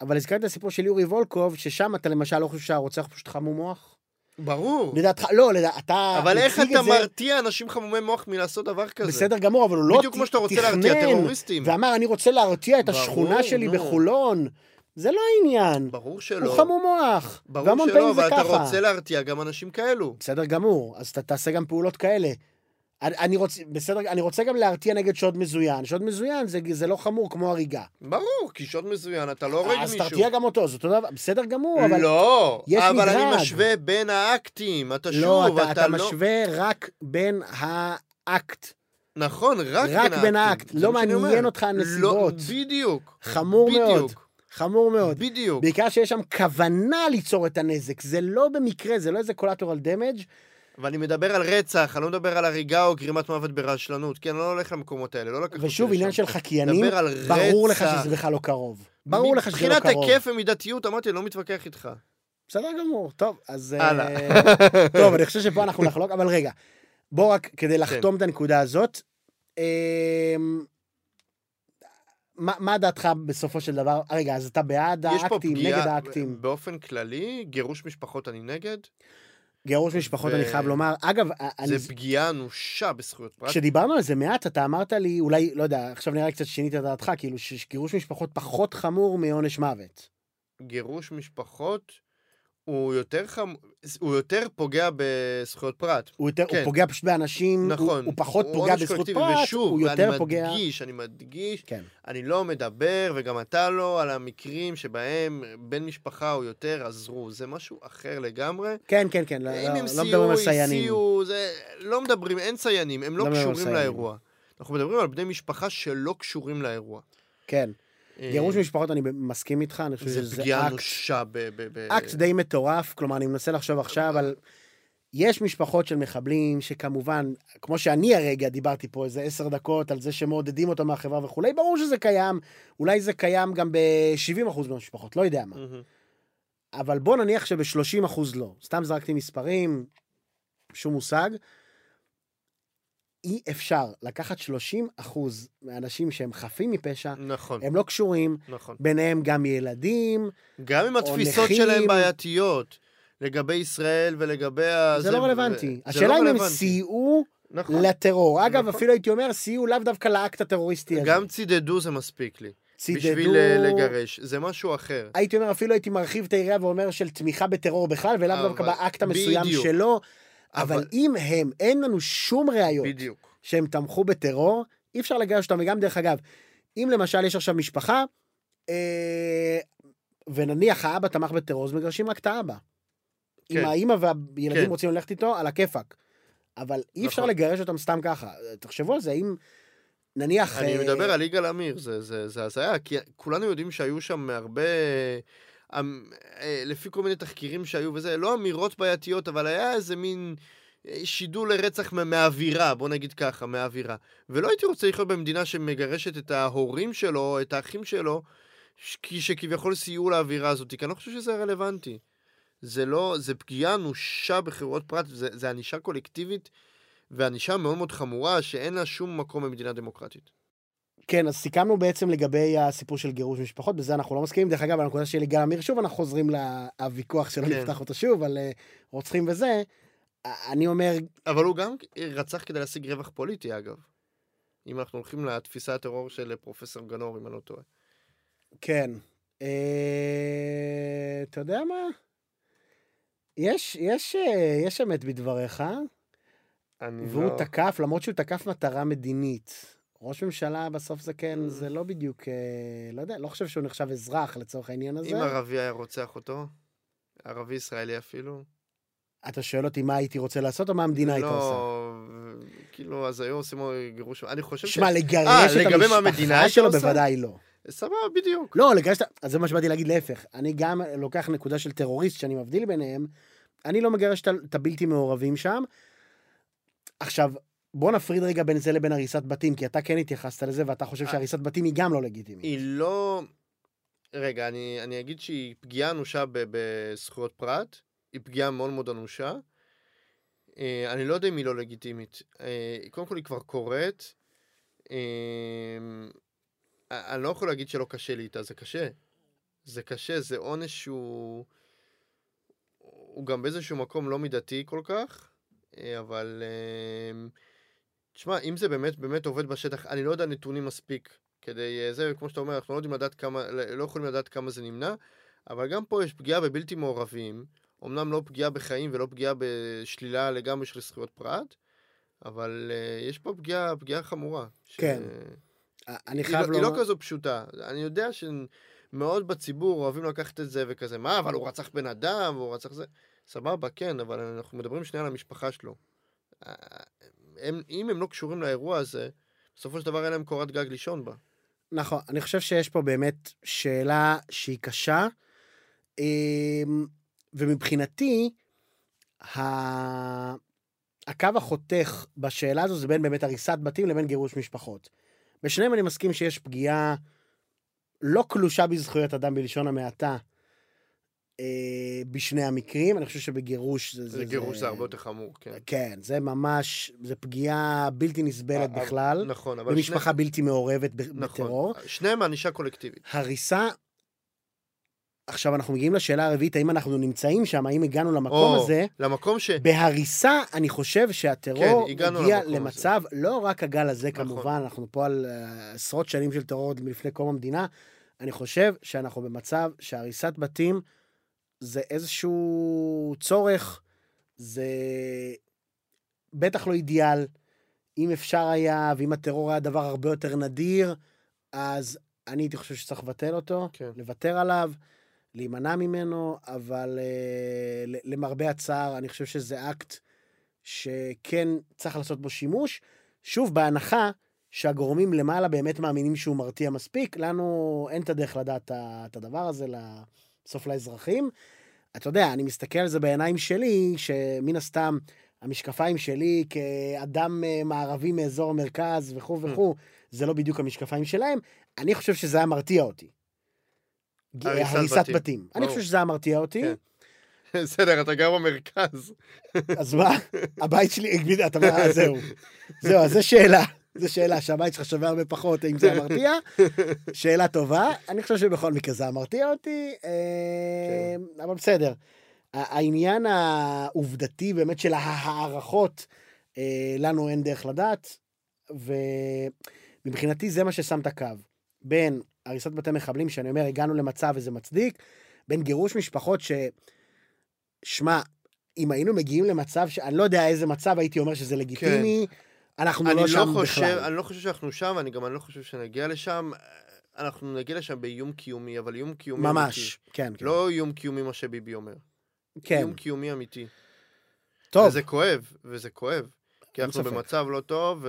אבל הזכרת את הסיפור של יורי וולקוב, ששם אתה למשל לא חושב שהרוצח פשוט חמום מוח? ברור. לדעתך, לא, לדעת, אתה אבל איך אתה את זה מרתיע אנשים חמומי מוח מלעשות דבר כזה? בסדר גמור, אבל הוא לא בדיוק כמו שאתה רוצה להרתיע תכנן טרוריסטים. ואמר, אני רוצה להרתיע את ברור, השכונה שלי נו. בחולון. זה לא העניין. ברור שלא. הוא חמום מוח. ברור שלא, אבל אתה. רוצה להרתיע גם אנשים כאלו. בסדר גמור, אז אתה תעשה גם פעולות כאלה. אני, אני רוצה, בסדר, אני רוצה גם להרתיע נגד שוד מזוין. שוד מזוין זה, זה לא חמור כמו הריגה. ברור, כי שוד מזוין, אתה לא הורג אז מישהו. תרתיע גם אותו, זאת אותו דבר, בסדר גמור, אבל... לא, יש אבל אני מדרג. משווה בין האקטים. אתה לא, שוב, אתה, אתה לא... משווה רק בין האקט. נכון, רק, רק בין בין. האקט. זה לא מעניין. אותך הנסיבות. לא, בדיוק. חמור מאוד. בדיוק. חמור מאוד. בדיוק. בעיקר שיש שם כוונה ליצור את הנזק. זה לא במקרה, זה לא איזה קולטורל דמג'. ואני מדבר על רצח, אני לא מדבר על הריגה או גרימת מוות ברשלנות. כן, אני לא הולך למקומות האלה, לא לקחת אותי ושוב, עניין. של חקיינים, מדבר על ברור לך. שזה בכלל לא קרוב. ברור לך שזה לא מבחינת קרוב. היקף ומידתיות, אמרתי, לא מתווכח איתך. בסדר גמור, טוב, אז... אה, הלאה. טוב, אני חושב שפה אנחנו נחלוק, אבל רגע, בוא רק כדי כן. לחתום את הנקודה הזאת, אמ, מה מה דעתך בסופו של דבר? רגע, אז אתה בעד יש פה האקטים, פגיעה, נגד האקטים? באופן כללי, גירוש משפחות אני נגד. גירוש משפחות, ו- אני חייב לומר. אגב, אני- זה פגיעה אנושה בזכויות פרט. כשדיברנו על זה מעט, אתה אמרת לי, אולי, לא יודע, עכשיו נראה לי קצת שינית את דעתך, כאילו שגירוש משפחות פחות חמור מעונש מוות. גירוש משפחות הוא יותר חמ... הוא יותר פוגע בזכויות פרט. הוא יותר, כן. הוא פוגע פשוט באנשים, נכון. הוא, הוא פחות פוגע עונש בזכות קולקטיבי, פרט, ושוב, הוא יותר אני פוגע... מדגיש, אני מדגיש, כן. אני לא מדבר, וגם אתה לא, על המקרים שבהם בן משפחה או יותר עזרו. זה משהו אחר לגמרי. כן, כן, כן, לא, לא, הם לא מדברים על סייענים. הסיעו, זה... לא מדברים, אין סייענים, הם לא לא קשורים. לאירוע. אנחנו מדברים על בני משפחה שלא קשורים לאירוע. כן. אה, גירוש משפחות, אני מסכים איתך, אני חושב זה שזה פגיעה אקט, אנושה ב... ב- ב- אקט די מטורף, כלומר, אני מנסה לחשוב עכשיו על... יש משפחות של מחבלים שכמובן, כמו שאני הרגע דיברתי פה איזה עשר דקות על זה שמעודדים אותו מהחברה וכולי, ברור שזה קיים, אולי זה קיים גם ב-70% מהמשפחות, לא יודע מה. מהמם. אבל בוא נניח שב-30% לא. סתם זרקתי מספרים, שום מושג. אי אפשר לקחת 30% מהאנשים שהם חפים מפשע, נכון, הם לא קשורים, נכון. ביניהם גם ילדים, גם אם התפיסות נכים. שלהם בעייתיות, לגבי ישראל ולגבי ה... זה לא רלוונטי. זה השאלה לא אם הם רלוונטי. סייעו נכון. לטרור. אגב, נכון. אפילו הייתי אומר, סייעו לאו דווקא לאקט הטרוריסטי הזה. גם צידדו זה מספיק לי. צידדו... בשביל אה, לגרש. זה משהו אחר. הייתי אומר, אפילו הייתי מרחיב את היריעה ואומר של תמיכה בטרור בכלל, ולאו אבל- דווקא באקט המסוים בדיוק. שלו. אבל אבל- אם הם, אין לנו שום ראיות בדיוק. שהם תמכו בטרור, אי אפשר לגרש אותם. וגם, דרך אגב, אם למשל יש עכשיו משפחה, אה, ונניח האבא תמך בטרור, אז מגרשים רק את האבא. כן. אם האימא והילדים כן. רוצים ללכת איתו, על הכיפאק. אבל אי אפשר נכון. לגרש אותם סתם ככה. תחשבו על זה, אם נניח... אני אה, מדבר על יגאל עמיר, זה- זה זה הזיה, כי כולנו יודעים שהיו שם הרבה... אמ, אה, לפי כל מיני תחקירים שהיו וזה, לא אמירות בעייתיות, אבל היה איזה מין אה, שידול לרצח מה- מהאווירה, בוא נגיד ככה, מהאווירה. ולא הייתי רוצה לחיות במדינה שמגרשת את ההורים שלו, את האחים שלו, שכביכול סייעו לאווירה הזאת, כי אני לא חושב שזה רלוונטי. זה לא, זה פגיעה אנושה בחירויות פרט, זה, זה ענישה קולקטיבית וענישה מאוד מאוד חמורה, שאין לה שום מקום במדינה דמוקרטית. כן, אז סיכמנו בעצם לגבי הסיפור של גירוש משפחות, בזה אנחנו לא מסכימים. דרך אגב, הנקודה של יגאל עמיר, שוב אנחנו חוזרים לוויכוח שלא כן. נפתח אותו שוב, על אה, רוצחים וזה. א- אני אומר, אבל הוא גם רצח כדי להשיג רווח פוליטי, אגב. אם אנחנו הולכים לתפיסת הטרור של פרופסור גנור, אם אני לא טועה. כן. אה, אתה יודע מה? יש, יש, אה, יש אמת בדבריך, אני והוא לא... תקף, למרות שהוא תקף מטרה מדינית. ראש ממשלה בסוף זה כן, זה לא בדיוק, אה, לא יודע, לא חושב שהוא נחשב אזרח לצורך העניין הזה. אם ערבי היה רוצח אותו, ערבי ישראלי אפילו, אתה שואל אותי מה הייתי רוצה לעשות, או מה המדינה הייתה עושה? לא... כאילו, אז היו עושים גירוש... אני חושב שמע, ש... לגרש אה, את המשפחה שלו עושה? בוודאי לא. סבבה, בדיוק. לא, לגרש את... אז זה מה שבאתי להגיד, להפך. אני גם לוקח נקודה של טרוריסט שאני מבדיל ביניהם, אני לא מגרש את הבלתי מעורבים שם. עכשיו, בוא נפריד רגע בין זה לבין הריסת בתים, כי אתה כן התייחסת לזה, ואתה חושב אה. שהריסת בתים היא גם לא לגיטימית. היא לא... רגע, אני, אני אגיד שהיא פגיעה אנושה בזכויות פרט, היא פגיעה מאוד מאוד אנושה. אה, אני לא יודע אם היא לא לגיטימית. אה, קודם כל היא כבר קורית. אני לא יכול להגיד שלא קשה לי איתה, זה קשה. זה קשה, זה עונש שהוא... הוא גם באיזשהו מקום לא מידתי כל כך, אבל... תשמע, אם זה באמת באמת עובד בשטח, אני לא יודע נתונים מספיק כדי אה, זה, כמו שאתה אומר, אנחנו לא יודעים לדעת כמה, לא יכולים לדעת כמה זה נמנע, אבל גם פה יש פגיעה בבלתי מעורבים, אמנם לא פגיעה בחיים ולא פגיעה בשלילה לגמרי של זכויות פרט, אבל uh, יש פה פגיעה, פגיעה חמורה. כן. אני חייב לא, היא לא לומר... כזו פשוטה. אני יודע שמאוד בציבור אוהבים לקחת את זה וכזה, מה, אבל הוא רצח בן אדם, והוא רצח זה... סבבה, כן, אבל אנחנו מדברים שנייה על המשפחה שלו. הם, אם הם לא קשורים לאירוע הזה, בסופו של דבר אין להם קורת גג לישון בה. נכון, אני חושב שיש פה באמת שאלה שהיא קשה, אמ, ומבחינתי, ה- הקו החותך בשאלה הזו זה בין באמת הריסת בתים לבין גירוש משפחות. בשניהם אני מסכים שיש פגיעה לא קלושה בזכויות אדם בלשון המעטה אה, בשני המקרים, אני חושב שבגירוש זה... זה גירוש זה הרבה יותר חמור, כן. כן, זה ממש, זה פגיעה בלתי נסבלת אה, בכלל, נכון, אבל במשפחה בלתי מעורבת ב- שני... בטרור. נכון, שניהם ענישה קולקטיבית. הריסה, עכשיו אנחנו מגיעים לשאלה הרביעית, האם אנחנו נמצאים שם, האם הגענו למקום או, הזה? למקום ש... בהריסה, אני חושב שהטרור כן, הגיע למצב, לא רק הגל הזה נכון. כמובן, אנחנו פה על uh, עשרות שנים של טרור עוד מלפני קום המדינה, אני חושב שאנחנו במצב שהריסת בתים זה איזשהו צורך, זה בטח לא אידיאל. אם אפשר היה, ואם הטרור היה דבר הרבה יותר נדיר, אז אני הייתי חושב שצריך לבטל אותו, כן. לוותר עליו, להימנע ממנו, אבל uh, למרבה הצער, אני חושב שזה אקט שכן צריך לעשות בו שימוש. שוב, בהנחה שהגורמים למעלה באמת מאמינים שהוא מרתיע מספיק, לנו אין את הדרך לדעת את הדבר הזה בסוף לאזרחים. אתה יודע, אני מסתכל על זה בעיניים שלי, שמן הסתם המשקפיים שלי כאדם אה, מערבי מאזור המרכז וכו' וכו', זה לא בדיוק המשקפיים שלהם. אני חושב שזה היה מרתיע אותי. הריסת בתים. אני. חושב שזה היה מרתיע אותי. כן. בסדר, אתה גר במרכז. אז מה? הבית שלי, אתה אומר, "אה, זהו. זהו, אז זו שאלה. זו שאלה שהבית שלך שווה הרבה פחות, אם זה המרתיע. שאלה טובה. אני חושב שבכל מקרה זה המרתיע אותי, אה, אבל בסדר. העניין העובדתי באמת של ההערכות, אה, לנו אין דרך לדעת, ומבחינתי זה מה ששם את הקו. בין הריסת בתי מחבלים, שאני אומר, הגענו למצב וזה מצדיק, בין גירוש משפחות ש... שמע, אם היינו מגיעים למצב ש... אני לא יודע איזה מצב הייתי אומר שזה לגיטימי, אנחנו לא לא שם חושב, בכלל. אני לא חושב שאנחנו שם, אני גם אני לא חושב שנגיע לשם. אנחנו נגיע לשם באיום קיומי, אבל איום קיומי ממש, כן, אמיתי. כן. לא איום קיומי מה שביבי אומר. כן, איום קיומי אמיתי. טוב, וזה כואב, וזה כואב. כי אנחנו ספק. במצב לא טוב,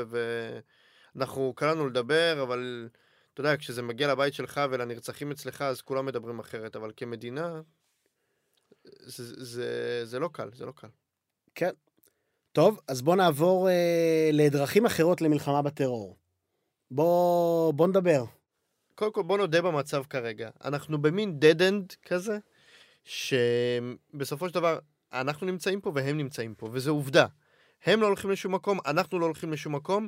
ואנחנו קל לנו לדבר, אבל אתה יודע, כשזה מגיע לבית שלך ולנרצחים אצלך, אז כולם מדברים אחרת, אבל כמדינה, זה, זה, זה לא קל, זה לא קל. כן. טוב, אז בוא נעבור אה, לדרכים אחרות למלחמה בטרור. בוא, בוא נדבר. קודם כל, בוא נודה במצב כרגע. אנחנו במין dead end כזה, שבסופו של דבר, אנחנו נמצאים פה והם נמצאים פה, וזו עובדה. הם לא הולכים לשום מקום, אנחנו לא הולכים לשום מקום.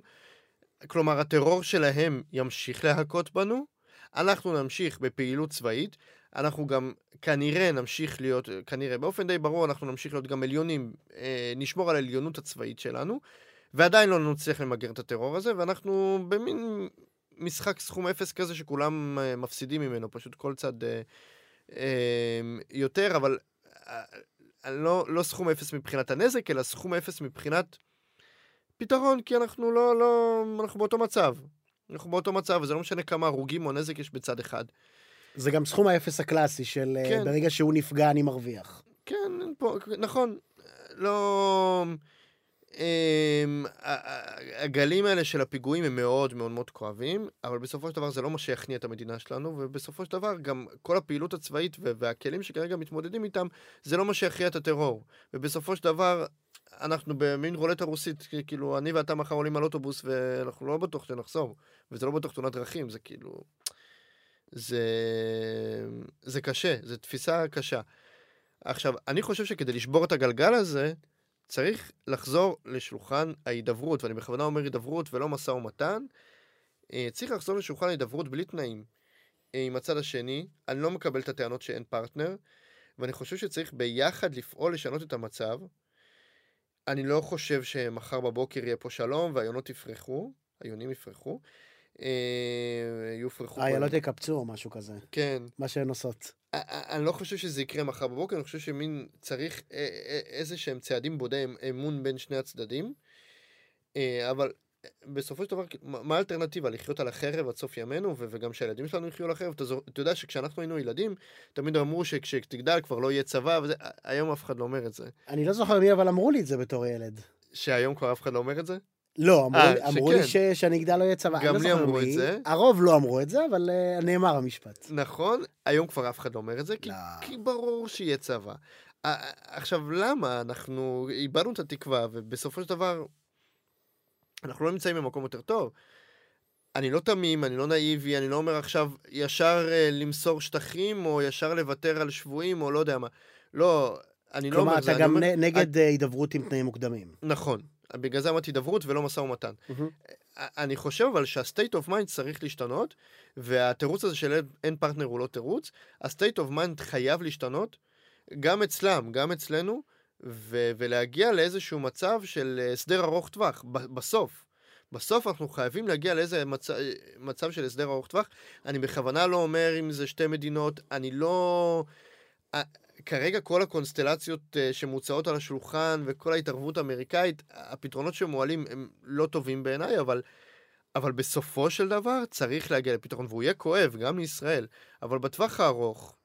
כלומר, הטרור שלהם ימשיך להכות בנו, אנחנו נמשיך בפעילות צבאית, אנחנו גם כנראה נמשיך להיות, כנראה, באופן די ברור, אנחנו נמשיך להיות גם עליונים, אה, נשמור על העליונות הצבאית שלנו, ועדיין לא נצליח למגר את הטרור הזה, ואנחנו במין משחק סכום אפס כזה שכולם אה, מפסידים ממנו, פשוט כל צד אה, יותר, אבל לא, לא סכום אפס מבחינת הנזק, אלא סכום אפס מבחינת פתרון, כי אנחנו לא, לא, אנחנו באותו מצב. אנחנו באותו מצב, וזה לא משנה כמה הרוגים או נזק יש בצד אחד. זה גם סכום האפס הקלאסי של אה, כן. ברגע שהוא נפגע אני מרוויח. כן, פה, נכון, לא... אמ, ה- ה- הגלים האלה של הפיגועים הם מאוד מאוד מאוד כואבים, אבל בסופו של דבר זה לא מה שיכניע את המדינה שלנו, ובסופו של דבר גם כל הפעילות הצבאית והכלים שכרגע מתמודדים איתם, זה לא מה שיכריע את הטרור. ובסופו של דבר, אנחנו במין רולטה רוסית, כאילו, אני ואתה מחר עולים על אוטובוס ואנחנו לא בטוח שנחזור, וזה לא בטוח תאונת דרכים, זה כאילו... זה... זה קשה, זו תפיסה קשה. עכשיו, אני חושב שכדי לשבור את הגלגל הזה, צריך לחזור לשולחן ההידברות, ואני בכוונה אומר הידברות ולא משא ומתן. אה, צריך לחזור לשולחן ההידברות בלי תנאים. אה, עם הצד השני, אני לא מקבל את הטענות שאין פרטנר, ואני חושב שצריך ביחד לפעול לשנות את המצב. אני לא חושב שמחר בבוקר יהיה פה שלום והיונות יפרחו, היונים יפרחו. אה, יופרחו. האיילות יקפצו או משהו כזה, כן. מה שהן עושות. אני לא חושב שזה יקרה מחר בבוקר, אני חושב שמין צריך א- א- איזה שהם צעדים בודי אמ- אמון בין שני הצדדים. אה, אבל בסופו של דבר, מה האלטרנטיבה? לחיות על החרב עד סוף ימינו, וגם שהילדים שלנו יחיו על החרב? אתה יודע שכשאנחנו היינו ילדים, תמיד אמרו שכשתגדל כבר לא יהיה צבא, וזה, היום אף אחד לא אומר את זה. אני לא זוכר מי, אבל אמרו לי את זה בתור ילד. שהיום כבר אף אחד לא אומר את זה? לא, אמרו אה, לי- אמרו לי. ש- שאני אגדל לא יהיה צבא. אני גם לא לי אמרו את מי. זה. הרוב לא אמרו את זה, אבל אה, נאמר המשפט. נכון, היום כבר אף אחד לא אומר את זה, כי, לא. כי ברור שיהיה צבא. א- א- עכשיו, למה? אנחנו איבדנו את התקווה, ובסופו של דבר, אנחנו לא נמצאים במקום יותר טוב. אני לא תמים, אני לא נאיבי, אני לא אומר עכשיו ישר אה, למסור שטחים, או ישר לוותר על שבויים, או לא יודע מה. לא, אני לא כלומר, אומר את זה. אתה אני גם אומר- נגד אה, הידברות עם תנאים מוקדמים. נכון. בגלל זה אמרתי הידברות ולא משא ומתן. אני חושב אבל שה-state of mind צריך להשתנות, והתירוץ הזה של אין פרטנר הוא לא תירוץ, ה-state of mind חייב להשתנות, גם אצלם, גם אצלנו, ו- ולהגיע לאיזשהו מצב של אה, הסדר ארוך טווח, ב- בסוף. בסוף אנחנו חייבים להגיע לאיזה מצ... מצב של הסדר ארוך טווח. אני בכוונה לא אומר אם זה שתי מדינות, אני לא... כרגע כל הקונסטלציות אה, שמוצעות על השולחן וכל ההתערבות האמריקאית, הפתרונות שמועלים הם לא טובים בעיניי, אבל, אבל בסופו של דבר צריך להגיע לפתרון, והוא יהיה כואב גם לישראל, אבל בטווח הארוך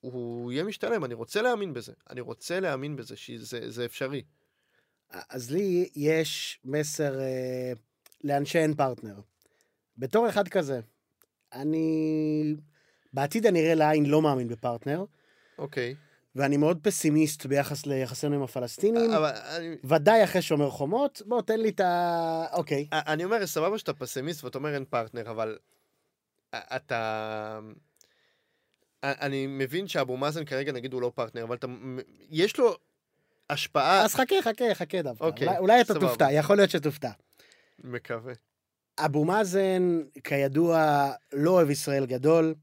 הוא יהיה משתלם, אני רוצה להאמין בזה. אני רוצה להאמין בזה, שזה זה אפשרי. אז לי יש מסר אה, לאנשי אין פרטנר. בתור אחד כזה, אני בעתיד הנראה לעין לא מאמין בפרטנר, אוקיי. ואני מאוד פסימיסט ביחס ליחסינו עם הפלסטינים. אבל אני, ודאי אחרי שומר חומות, בוא תן לי את ה... אוקיי. אני אומר, סבבה שאתה פסימיסט ואתה אומר אין פרטנר, אבל אתה... אני מבין שאבו מאזן כרגע נגיד הוא לא פרטנר, אבל אתה... יש לו השפעה... אז חכה, חכה, חכה דווקא. אוקיי, אולי, אולי אתה. תופתע, יכול להיות שתופתע. מקווה. אבו מאזן, כידוע, לא אוהב ישראל גדול.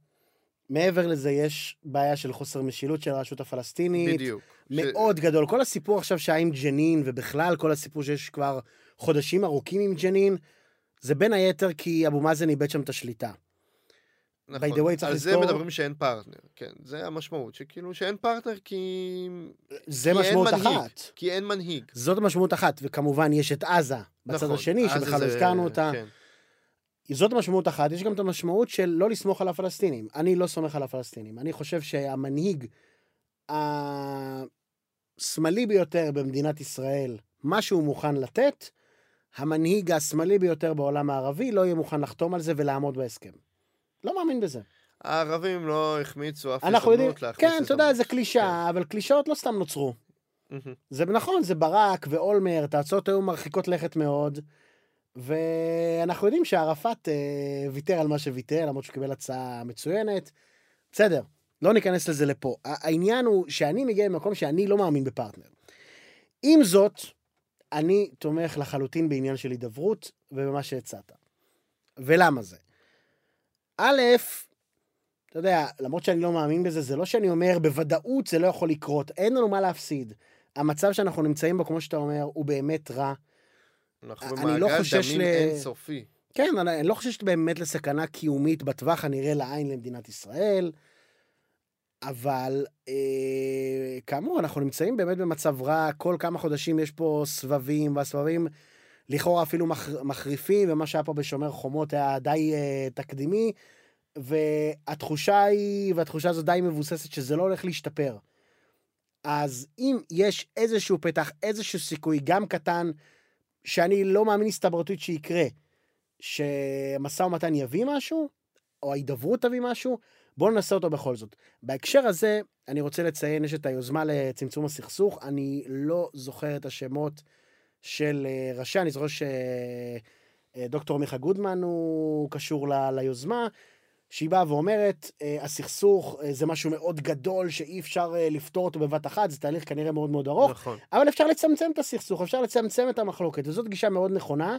מעבר לזה, יש בעיה של חוסר משילות של הרשות הפלסטינית. בדיוק. מאוד גדול. כל הסיפור עכשיו שהיה עם ג'נין, ובכלל כל הסיפור שיש כבר חודשים ארוכים עם ג'נין, זה בין היתר כי אבו מאזן איבד שם את השליטה. נכון. by the way, צריך על זה לזכור- מדברים שאין פרטנר, כן. זה המשמעות, שכאילו שאין פרטנר כי... זה כי משמעות מנהיג. אחת. כי אין מנהיג. זאת משמעות אחת, וכמובן יש את עזה בצד נכון. השני, שבכלל לא זה- הזכרנו אותה. כן. זאת משמעות אחת, יש גם את המשמעות של לא לסמוך על הפלסטינים. אני לא סומך על הפלסטינים. אני חושב שהמנהיג השמאלי ביותר במדינת ישראל, מה שהוא מוכן לתת, המנהיג השמאלי ביותר בעולם הערבי לא יהיה מוכן לחתום על זה ולעמוד בהסכם. לא מאמין בזה. הערבים לא החמיצו אף הזדמנות להכניס כן, אתה יודע. זה קלישאה, אבל קלישאות לא סתם נוצרו. מהמם. זה נכון, זה ברק ואולמרט, ההצעות היו מרחיקות לכת מאוד, ואנחנו יודעים שערפאת אה, ויתר על מה שוויתר, למרות שהוא קיבל הצעה מצוינת. בסדר, לא ניכנס לזה לפה. העניין הוא שאני מגיע ממקום שאני לא מאמין בפרטנר. עם זאת, אני תומך לחלוטין בעניין של הידברות ובמה שהצעת. ולמה זה? א', אתה יודע, למרות שאני לא מאמין בזה, זה לא שאני אומר בוודאות זה לא יכול לקרות, אין לנו מה להפסיד. המצב שאנחנו נמצאים בו, כמו שאתה אומר, הוא באמת רע. אנחנו לא במעגל חושש דמים ל- אינסופי. כן, אני, אני לא חושב באמת לסכנה קיומית בטווח הנראה לעין למדינת ישראל, אבל אה, כאמור, אנחנו נמצאים באמת במצב רע, כל כמה חודשים יש פה סבבים, והסבבים לכאורה אפילו מח, מחריפים, ומה שהיה פה בשומר חומות היה די אה, תקדימי, והתחושה היא, והתחושה הזו די מבוססת שזה לא הולך להשתפר. אז אם יש איזשהו פתח, איזשהו סיכוי, גם קטן, שאני לא מאמין הסתברותית שיקרה, שמשא ומתן יביא משהו, או ההידברות תביא משהו, בואו ננסה אותו בכל זאת. בהקשר הזה, אני רוצה לציין, יש את היוזמה לצמצום הסכסוך, אני לא זוכר את השמות של אה, ראשי, אני זוכר שדוקטור מיכה גודמן הוא קשור ל... ליוזמה, שהיא באה ואומרת, אה, הסכסוך אה, זה משהו מאוד גדול שאי אפשר לפתור אותו בבת אחת, זה תהליך כנראה מאוד מאוד ארוך, נכון. אבל אפשר לצמצם את הסכסוך, אפשר לצמצם את המחלוקת, וזאת גישה מאוד נכונה,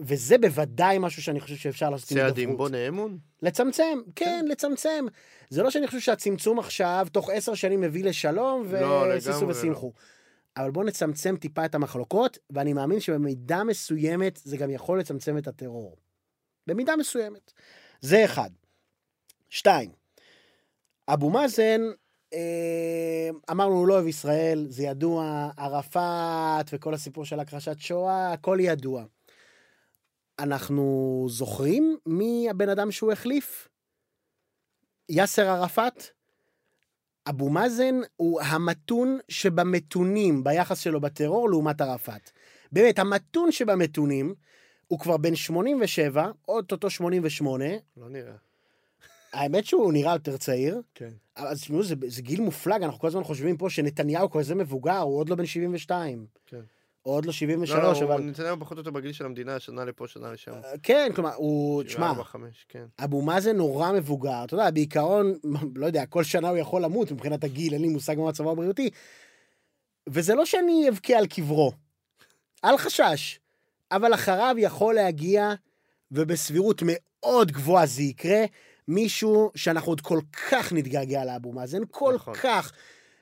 וזה בוודאי משהו שאני חושב שאפשר לעשות עם הידברות. צעדים בוני אמון? לצמצם, כן, לצמצם. זה לא שאני חושב שהצמצום עכשיו, תוך עשר שנים מביא לשלום, לא, וסיסו לגמרי ושמחו. אבל בואו נצמצם טיפה את המחלוקות, ואני מאמין שבמידה מסוימת זה גם יכול לצמצם את הטרור. במידה מסוימת. זה אחד. שתיים, אבו מאזן, אה, אמרנו, הוא לא אוהב ישראל, זה ידוע, ערפאת וכל הסיפור של הכחשת שואה, הכל ידוע. אנחנו זוכרים מי הבן אדם שהוא החליף? יאסר ערפאת? אבו מאזן הוא המתון שבמתונים ביחס שלו בטרור לעומת ערפאת. באמת, המתון שבמתונים הוא כבר בן 87, אוטוטו 88. לא נראה. האמת שהוא נראה יותר צעיר. כן. אז תשמעו, זה, זה גיל מופלג, אנחנו כל הזמן חושבים פה שנתניהו כזה מבוגר, הוא עוד לא בן 72. כן. או עוד לא 73, לא, לא, אבל... הוא נתניהו פחות או יותר בגיל של המדינה, שנה לפה, שנה לשם. כן, כלומר, הוא... תשמע, 4, 5, כן. אבו מאזן נורא מבוגר, אתה יודע, בעיקרון, לא יודע, כל שנה הוא יכול למות מבחינת הגיל, אין לי מושג מה מצבו הבריאותי. וזה לא שאני אבכה על קברו, אל חשש, אבל אחריו יכול להגיע, ובסבירות מאוד גבוהה זה יקרה, מישהו שאנחנו עוד כל כך נתגעגע לאבו מאזן, כל נכון. כך.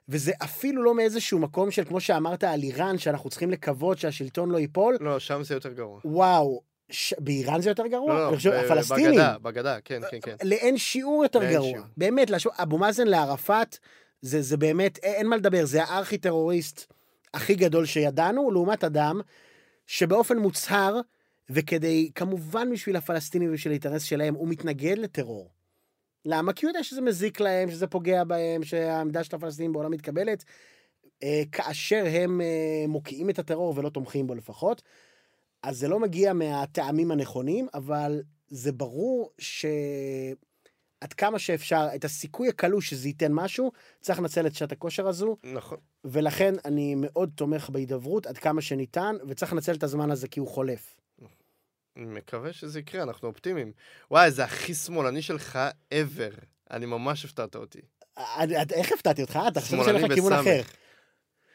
וזה אפילו לא מאיזשהו מקום של, כמו שאמרת על איראן, שאנחנו צריכים לקוות שהשלטון לא ייפול. לא, שם זה יותר גרוע. וואו, ש... באיראן זה יותר גרוע? לא, לא, חושב, ב- הפלסטינים. בגדה, בגדה, כן, כן, כן. לאין שיעור יותר לאין גרוע. שיעור. באמת, להשוות, אבו מאזן לערפאת, זה, זה באמת, אין מה לדבר, זה הארכי-טרוריסט הכי גדול שידענו, לעומת אדם שבאופן מוצהר, וכדי, כמובן בשביל הפלסטינים ובשביל האינטרס שלהם, הוא מתנגד לטרור. למה? כי הוא יודע שזה מזיק להם, שזה פוגע בהם, שהעמדה של הפלסטינים בעולם מתקבלת, אה, כאשר הם אה, מוקיעים את הטרור ולא תומכים בו לפחות. אז זה לא מגיע מהטעמים הנכונים, אבל זה ברור שעד כמה שאפשר, את הסיכוי הקלוש שזה ייתן משהו, צריך לנצל את שעת הכושר הזו, נכון. ולכן אני מאוד תומך בהידברות עד כמה שניתן, וצריך לנצל את הזמן הזה כי הוא חולף. אני מקווה שזה יקרה, אנחנו אופטימיים. וואי, זה הכי שמאלני שלך ever. אני ממש הפתעת אותי. איך הפתעתי אותך? אתה חושב שמאלני שלך כיוון. אחר.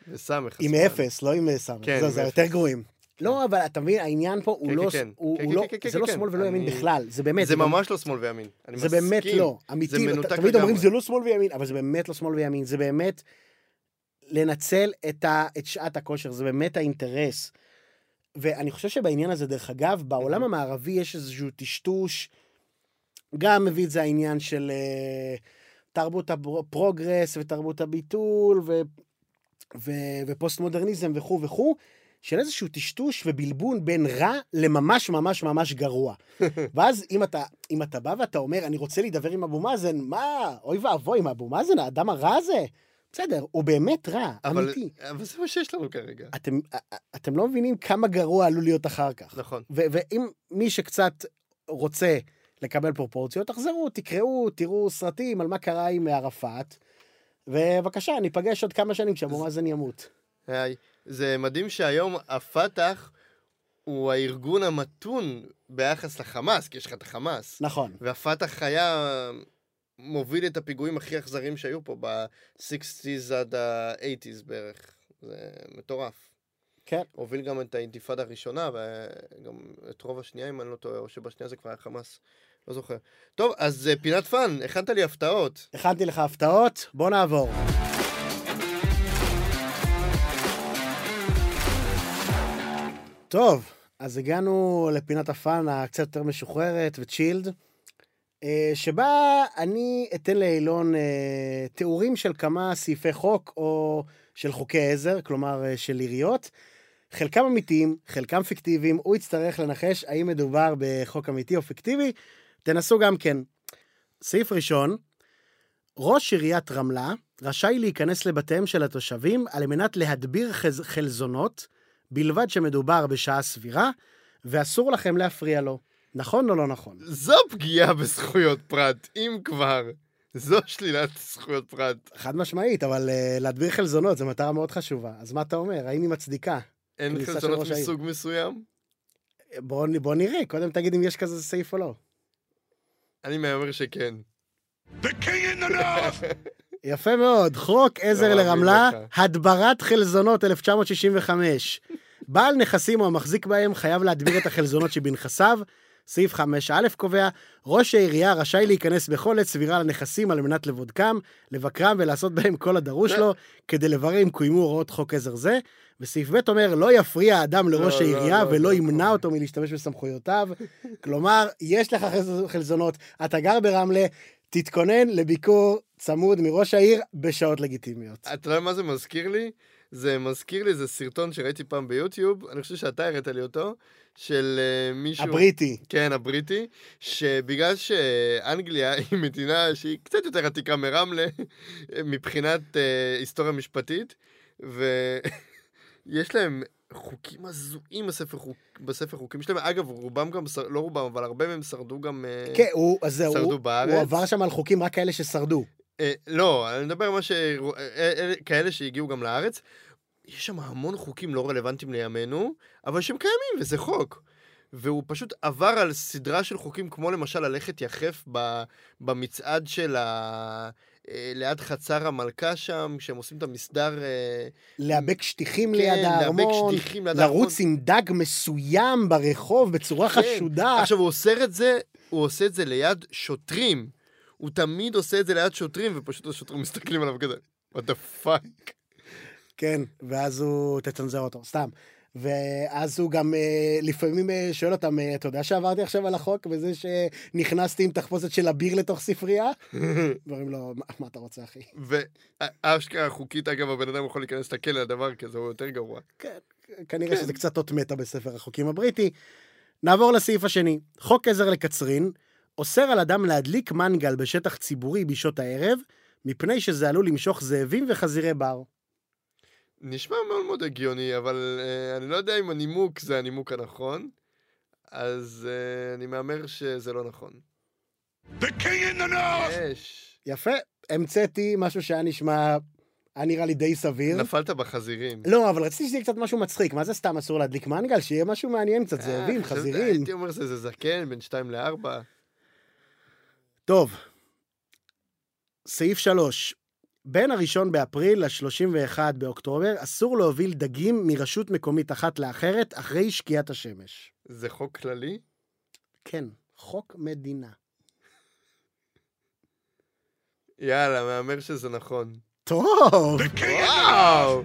בסמך. עם. אפס, לא עם סמך. כן, זהו, זה. יותר גרועים. לא, אבל אתה מבין, העניין פה הוא כן, לא... כן, כן. כן, כן, לא- כן, כן, זה לא כן, שמאל ולא ימין אני- בכלל, זה באמת... זה גם- ממש לא שמאל וימין. אני זה. באמת לא, אמיתי. תמיד אומרים. זה לא שמאל וימין, אבל זה באמת לא שמאל וימין, זה באמת לנצל את, שעת הכושר, זה באמת האינטרס. ואני חושב שבעניין הזה, דרך אגב, בעולם מהמם. המערבי יש איזשהו טשטוש, גם מביא את זה העניין של אה, תרבות הפרוגרס ותרבות הביטול ו, ו, ופוסט מודרניזם וכו' וכו', של איזשהו טשטוש ובלבול בין רע לממש ממש ממש גרוע. ואז אם אתה, אם אתה בא ואתה אומר, אני רוצה להידבר עם אבו מאזן, מה, אוי ואבוי, עם אבו מאזן, האדם הרע הזה? בסדר, הוא באמת רע, אבל אמיתי. אבל זה מה שיש לנו כרגע. אתם, אתם לא מבינים כמה גרוע עלול להיות אחר כך. נכון. ואם מי שקצת רוצה לקבל פרופורציות, תחזרו, תקראו, תראו סרטים על מה קרה עם ערפאת, ובבקשה, ניפגש עוד כמה שנים כשאבו מאזן ימות. היי. זה מדהים שהיום הפת"ח הוא הארגון המתון ביחס לחמאס, כי יש לך את החמאס. נכון. והפת"ח היה מוביל את הפיגועים הכי אכזריים שהיו פה ב-60's עד ה-80's בערך. זה מטורף. כן. הוביל גם את האינתיפאדה הראשונה, וגם את רוב השנייה, אם אני לא טועה, או שבשנייה זה כבר היה חמאס. לא זוכר. טוב, אז אה, פינת פאן, הכנת לי הפתעות. הכנתי לך הפתעות, בוא נעבור. טוב, אז הגענו לפינת הפאן הקצת יותר משוחררת ו chilled, אה, שבה אני אתן לאילון אה, תיאורים של כמה סעיפי חוק או של חוקי עזר, כלומר אה, של עיריות. חלקם אמיתיים, חלקם פיקטיביים, הוא יצטרך לנחש האם מדובר בחוק אמיתי או פיקטיבי. תנסו גם כן. סעיף ראשון, ראש עיריית רמלה רשאי להיכנס לבתיהם של התושבים על מנת להדביר חז... חלזונות, בלבד שמדובר בשעה סבירה, ואסור לכם להפריע לו. נכון או לא נכון? זו פגיעה בזכויות פרט, אם כבר. זו שלילת זכויות פרט. חד משמעית, אבל uh, להדביר חלזונות זו מטרה מאוד חשובה. אז מה אתה אומר? האם היא מצדיקה? אין חלזונות ראש העיר. מסוג מסוים? בוא, נ- בוא נראה, קודם תגיד אם יש כזה סעיף או לא. אני מהמר שכן. The king in the north! יפה מאוד, חוק עזר לא לרמלה. הדברת חלזונות 1965. בעל נכסים או המחזיק בהם חייב להדביר את החלזונות שבנכסיו. סעיף 5א קובע, ראש העירייה רשאי להיכנס בכל עת סבירה לנכסים על מנת לבודקם, לבקרם ולעשות בהם כל הדרוש לו, כדי לברר אם קוימו הוראות חוק עזר זה. וסעיף ב' אומר, לא יפריע האדם לראש לא, לא, העירייה לא, ולא לא, ימנע לא. אותו מלהשתמש בסמכויותיו. כלומר, יש לך חלז- חלזונות, אתה גר ברמלה, תתכונן לביקור צמוד מראש העיר בשעות לגיטימיות. אתה יודע מה זה מזכיר לי? זה מזכיר לי, זה סרטון שראיתי פעם ביוטיוב, אני חושב שאתה הראת לי אותו, של אה, מישהו... הבריטי. כן, הבריטי, שבגלל שאנגליה היא מדינה שהיא קצת יותר עתיקה מרמלה, מבחינת אה, היסטוריה משפטית, ויש להם חוקים הזויים בספר, חוק, בספר חוקים שלהם. אגב, רובם גם, שר- לא רובם, אבל הרבה מהם שרדו גם... אה, כן, הוא, אז זהו, שרדו הוא, בארץ? הוא עבר שם על חוקים רק כאלה ששרדו. אה, לא, אני מדבר על מה ש... אה, אה, כאלה שהגיעו גם לארץ. יש שם המון חוקים לא רלוונטיים לימינו, אבל שהם קיימים, וזה חוק. והוא פשוט עבר על סדרה של חוקים, כמו למשל ללכת יחף ב, במצעד של ה... אה, ליד חצר המלכה שם, כשהם עושים את המסדר... אה, לאבק שטיחים כן, ליד הארמון, שטיחים ליד. לרוץ עם דג מסוים ברחוב בצורה כן. חשודה. עכשיו, הוא עושה את זה, הוא עושה את זה ליד שוטרים. הוא תמיד עושה את זה ליד שוטרים, ופשוט השוטרים מסתכלים עליו כזה, what the fuck. כן, ואז הוא תצנזר אותו, סתם. ואז הוא גם אה, לפעמים אה, שואל אותם, אה, אתה יודע שעברתי עכשיו על החוק בזה שנכנסתי עם תחפושת של אביר לתוך ספרייה? אומרים לו, "מה- מה אתה רוצה, אחי? ואשכרה חוקית, אגב, הבן אדם יכול להיכנס לכלא לדבר כזה, הוא יותר גרוע. כן, כנראה שזה קצת אות מתה בספר החוקים הבריטי. נעבור לסעיף השני. חוק עזר לקצרין אוסר על אדם להדליק מנגל בשטח ציבורי בשעות הערב, מפני שזה עלול למשוך זאבים וחזירי בר. נשמע מאוד מאוד הגיוני, אבל uh, אני לא יודע אם הנימוק זה הנימוק הנכון, אז uh, אני מהמר שזה לא נכון. The king in the north! יש. יפה, המצאתי משהו שהיה נשמע, היה נראה לי די סביר. נפלת בחזירים. לא, אבל רציתי שזה יהיה קצת משהו מצחיק. מה זה סתם אסור להדליק מנגל? שיהיה משהו מעניין קצת, זאבים, אה, חשבתי- חזירים. הייתי אומר שזה זקן, בין 2 ל-4. טוב, סעיף 3. בין הראשון באפריל ל-31 באוקטובר אסור להוביל דגים מרשות מקומית אחת לאחרת אחרי שקיעת השמש. זה חוק כללי? כן, חוק מדינה. יאללה, מהמר שזה נכון. טוב, וואו!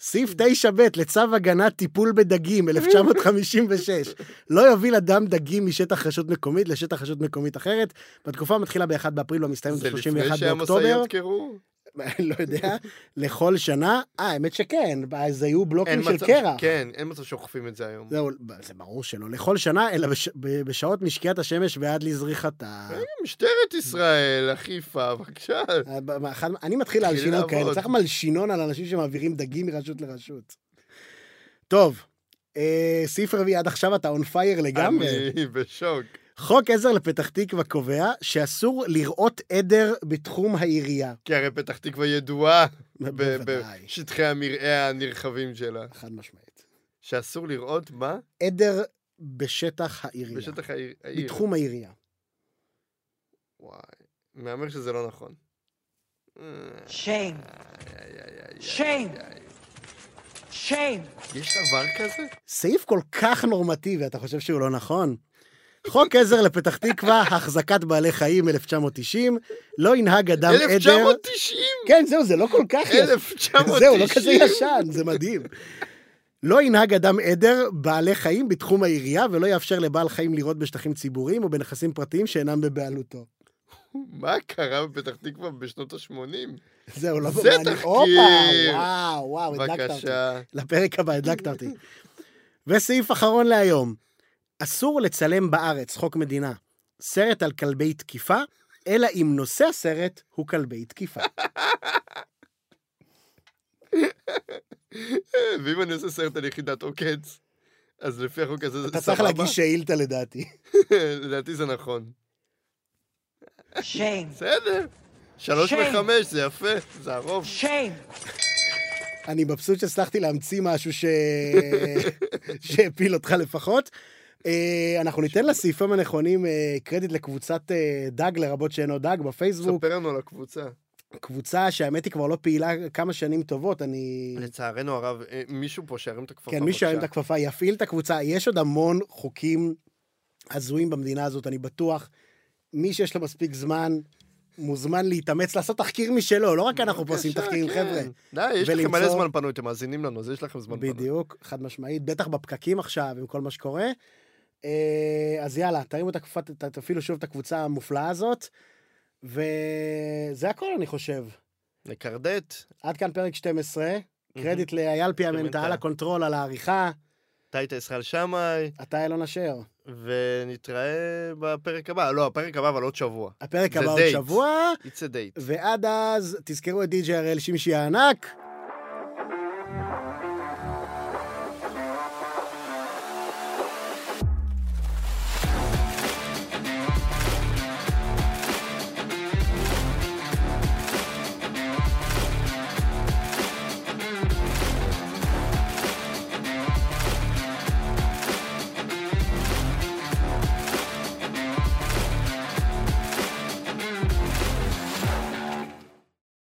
סעיף 9ב לצו הגנת טיפול בדגים, 1956. לא יוביל אדם דגים משטח רשות מקומית לשטח רשות מקומית אחרת. בתקופה המתחילה ב-1 באפריל ומסתיימת זה ב-31 לפני באוקטובר. שהמשאיות קרו? לא יודע, לכל שנה. אה, האמת שכן, אז היו בלוקים של מצב- קרח. כן, אין מצב שאוכפים את זה היום. זהו, זה ברור שלא לכל שנה, אלא בש... בשעות משקיעת השמש ועד לזריחתה. משטרת ישראל, אכיפה, בבקשה. אה, אני מתחיל תתחיל להלשינון כאלה. צריך מלשינון על אנשים שמעבירים דגים מרשות לרשות. טוב, אה, סעיף רביעי, עד עכשיו אתה און פייר לגמרי. אני בשוק. חוק עזר לפתח תקווה קובע שאסור לראות עדר בתחום העירייה. כי הרי פתח תקווה ידועה בשטחי המרעה הנרחבים שלה. חד משמעית. שאסור לראות מה? עדר בשטח העירייה. בשטח העיר. העיר. בתחום העירייה. וואי. מהמר שזה לא נכון. Shame. איי. Shame. יש דבר כזה? סעיף כל כך נורמטיבי, אתה חושב שהוא לא נכון? חוק עזר לפתח תקווה, החזקת בעלי חיים 1990, לא ינהג אדם עדר... 1990? כן, זהו, זה לא כל כך ישן. 1990? זהו, לא כזה ישן, זה מדהים. לא ינהג אדם עדר בעלי חיים בתחום העירייה, ולא יאפשר לבעל חיים לראות בשטחים ציבוריים או בנכסים פרטיים שאינם בבעלותו. מה קרה בפתח תקווה בשנות ה-80? זהו, לא זה. תחקיר. וואו, וואו, הדלקת אותי. בבקשה. לפרק הבא הדלקת אותי. וסעיף אחרון להיום. אסור לצלם בארץ, חוק מדינה, סרט על כלבי תקיפה, אלא אם נושא הסרט הוא כלבי תקיפה. ואם אני עושה סרט על יחידת עוקץ, אז לפי החוק הזה זה אתה סבבה? צריך להגיש שאילתה לדעתי. לדעתי זה נכון. Shame. בסדר. שלוש. וחמש, זה יפה, זה הרוב. Shame. אני מבסוט שהצלחתי להמציא משהו ש... שהפיל אותך לפחות. אה, אנחנו ניתן לסעיפים הנכונים אה, קרדיט לקבוצת אה, דג, לרבות שאינו דג, בפייסבוק. ספר לנו על הקבוצה. קבוצה שהאמת היא כבר לא פעילה כמה שנים טובות, אני... לצערנו הרב, מישהו פה שירים את הכפפה, כן, מישהו ירים את. הכפפה, יפעיל את הקבוצה. יש עוד המון חוקים הזויים במדינה הזאת, אני בטוח. מי שיש לו מספיק זמן, מוזמן להתאמץ, לעשות תחקיר משלו, לא רק אנחנו פה עושים תחקירים, כן. חבר'ה. די, יש לכם מלא ולמצוא- זמן פנוי, אתם מאזינים לנו, אז יש לכם זמן פנוי. בדיוק, חד משמעית, בטח בפקקים עכשיו, עם כל מה שקורה. אה, אז יאללה, תרימו את תפעילו שוב את הקבוצה המופלאה הזאת, וזה הכל, אני חושב. לקרדט, עד כאן פרק 12, קרדיט לאייל פיאמנטה. על הקונטרול, על העריכה, טייטה ישראל שמאי, אתה אילון אשר. ונתראה בפרק הבא. לא, הפרק הבא, אבל עוד שבוע. הפרק הבא עוד. שבוע, It's a date. ועד אז תזכרו את די.ג'יי הראל שמשי הענק,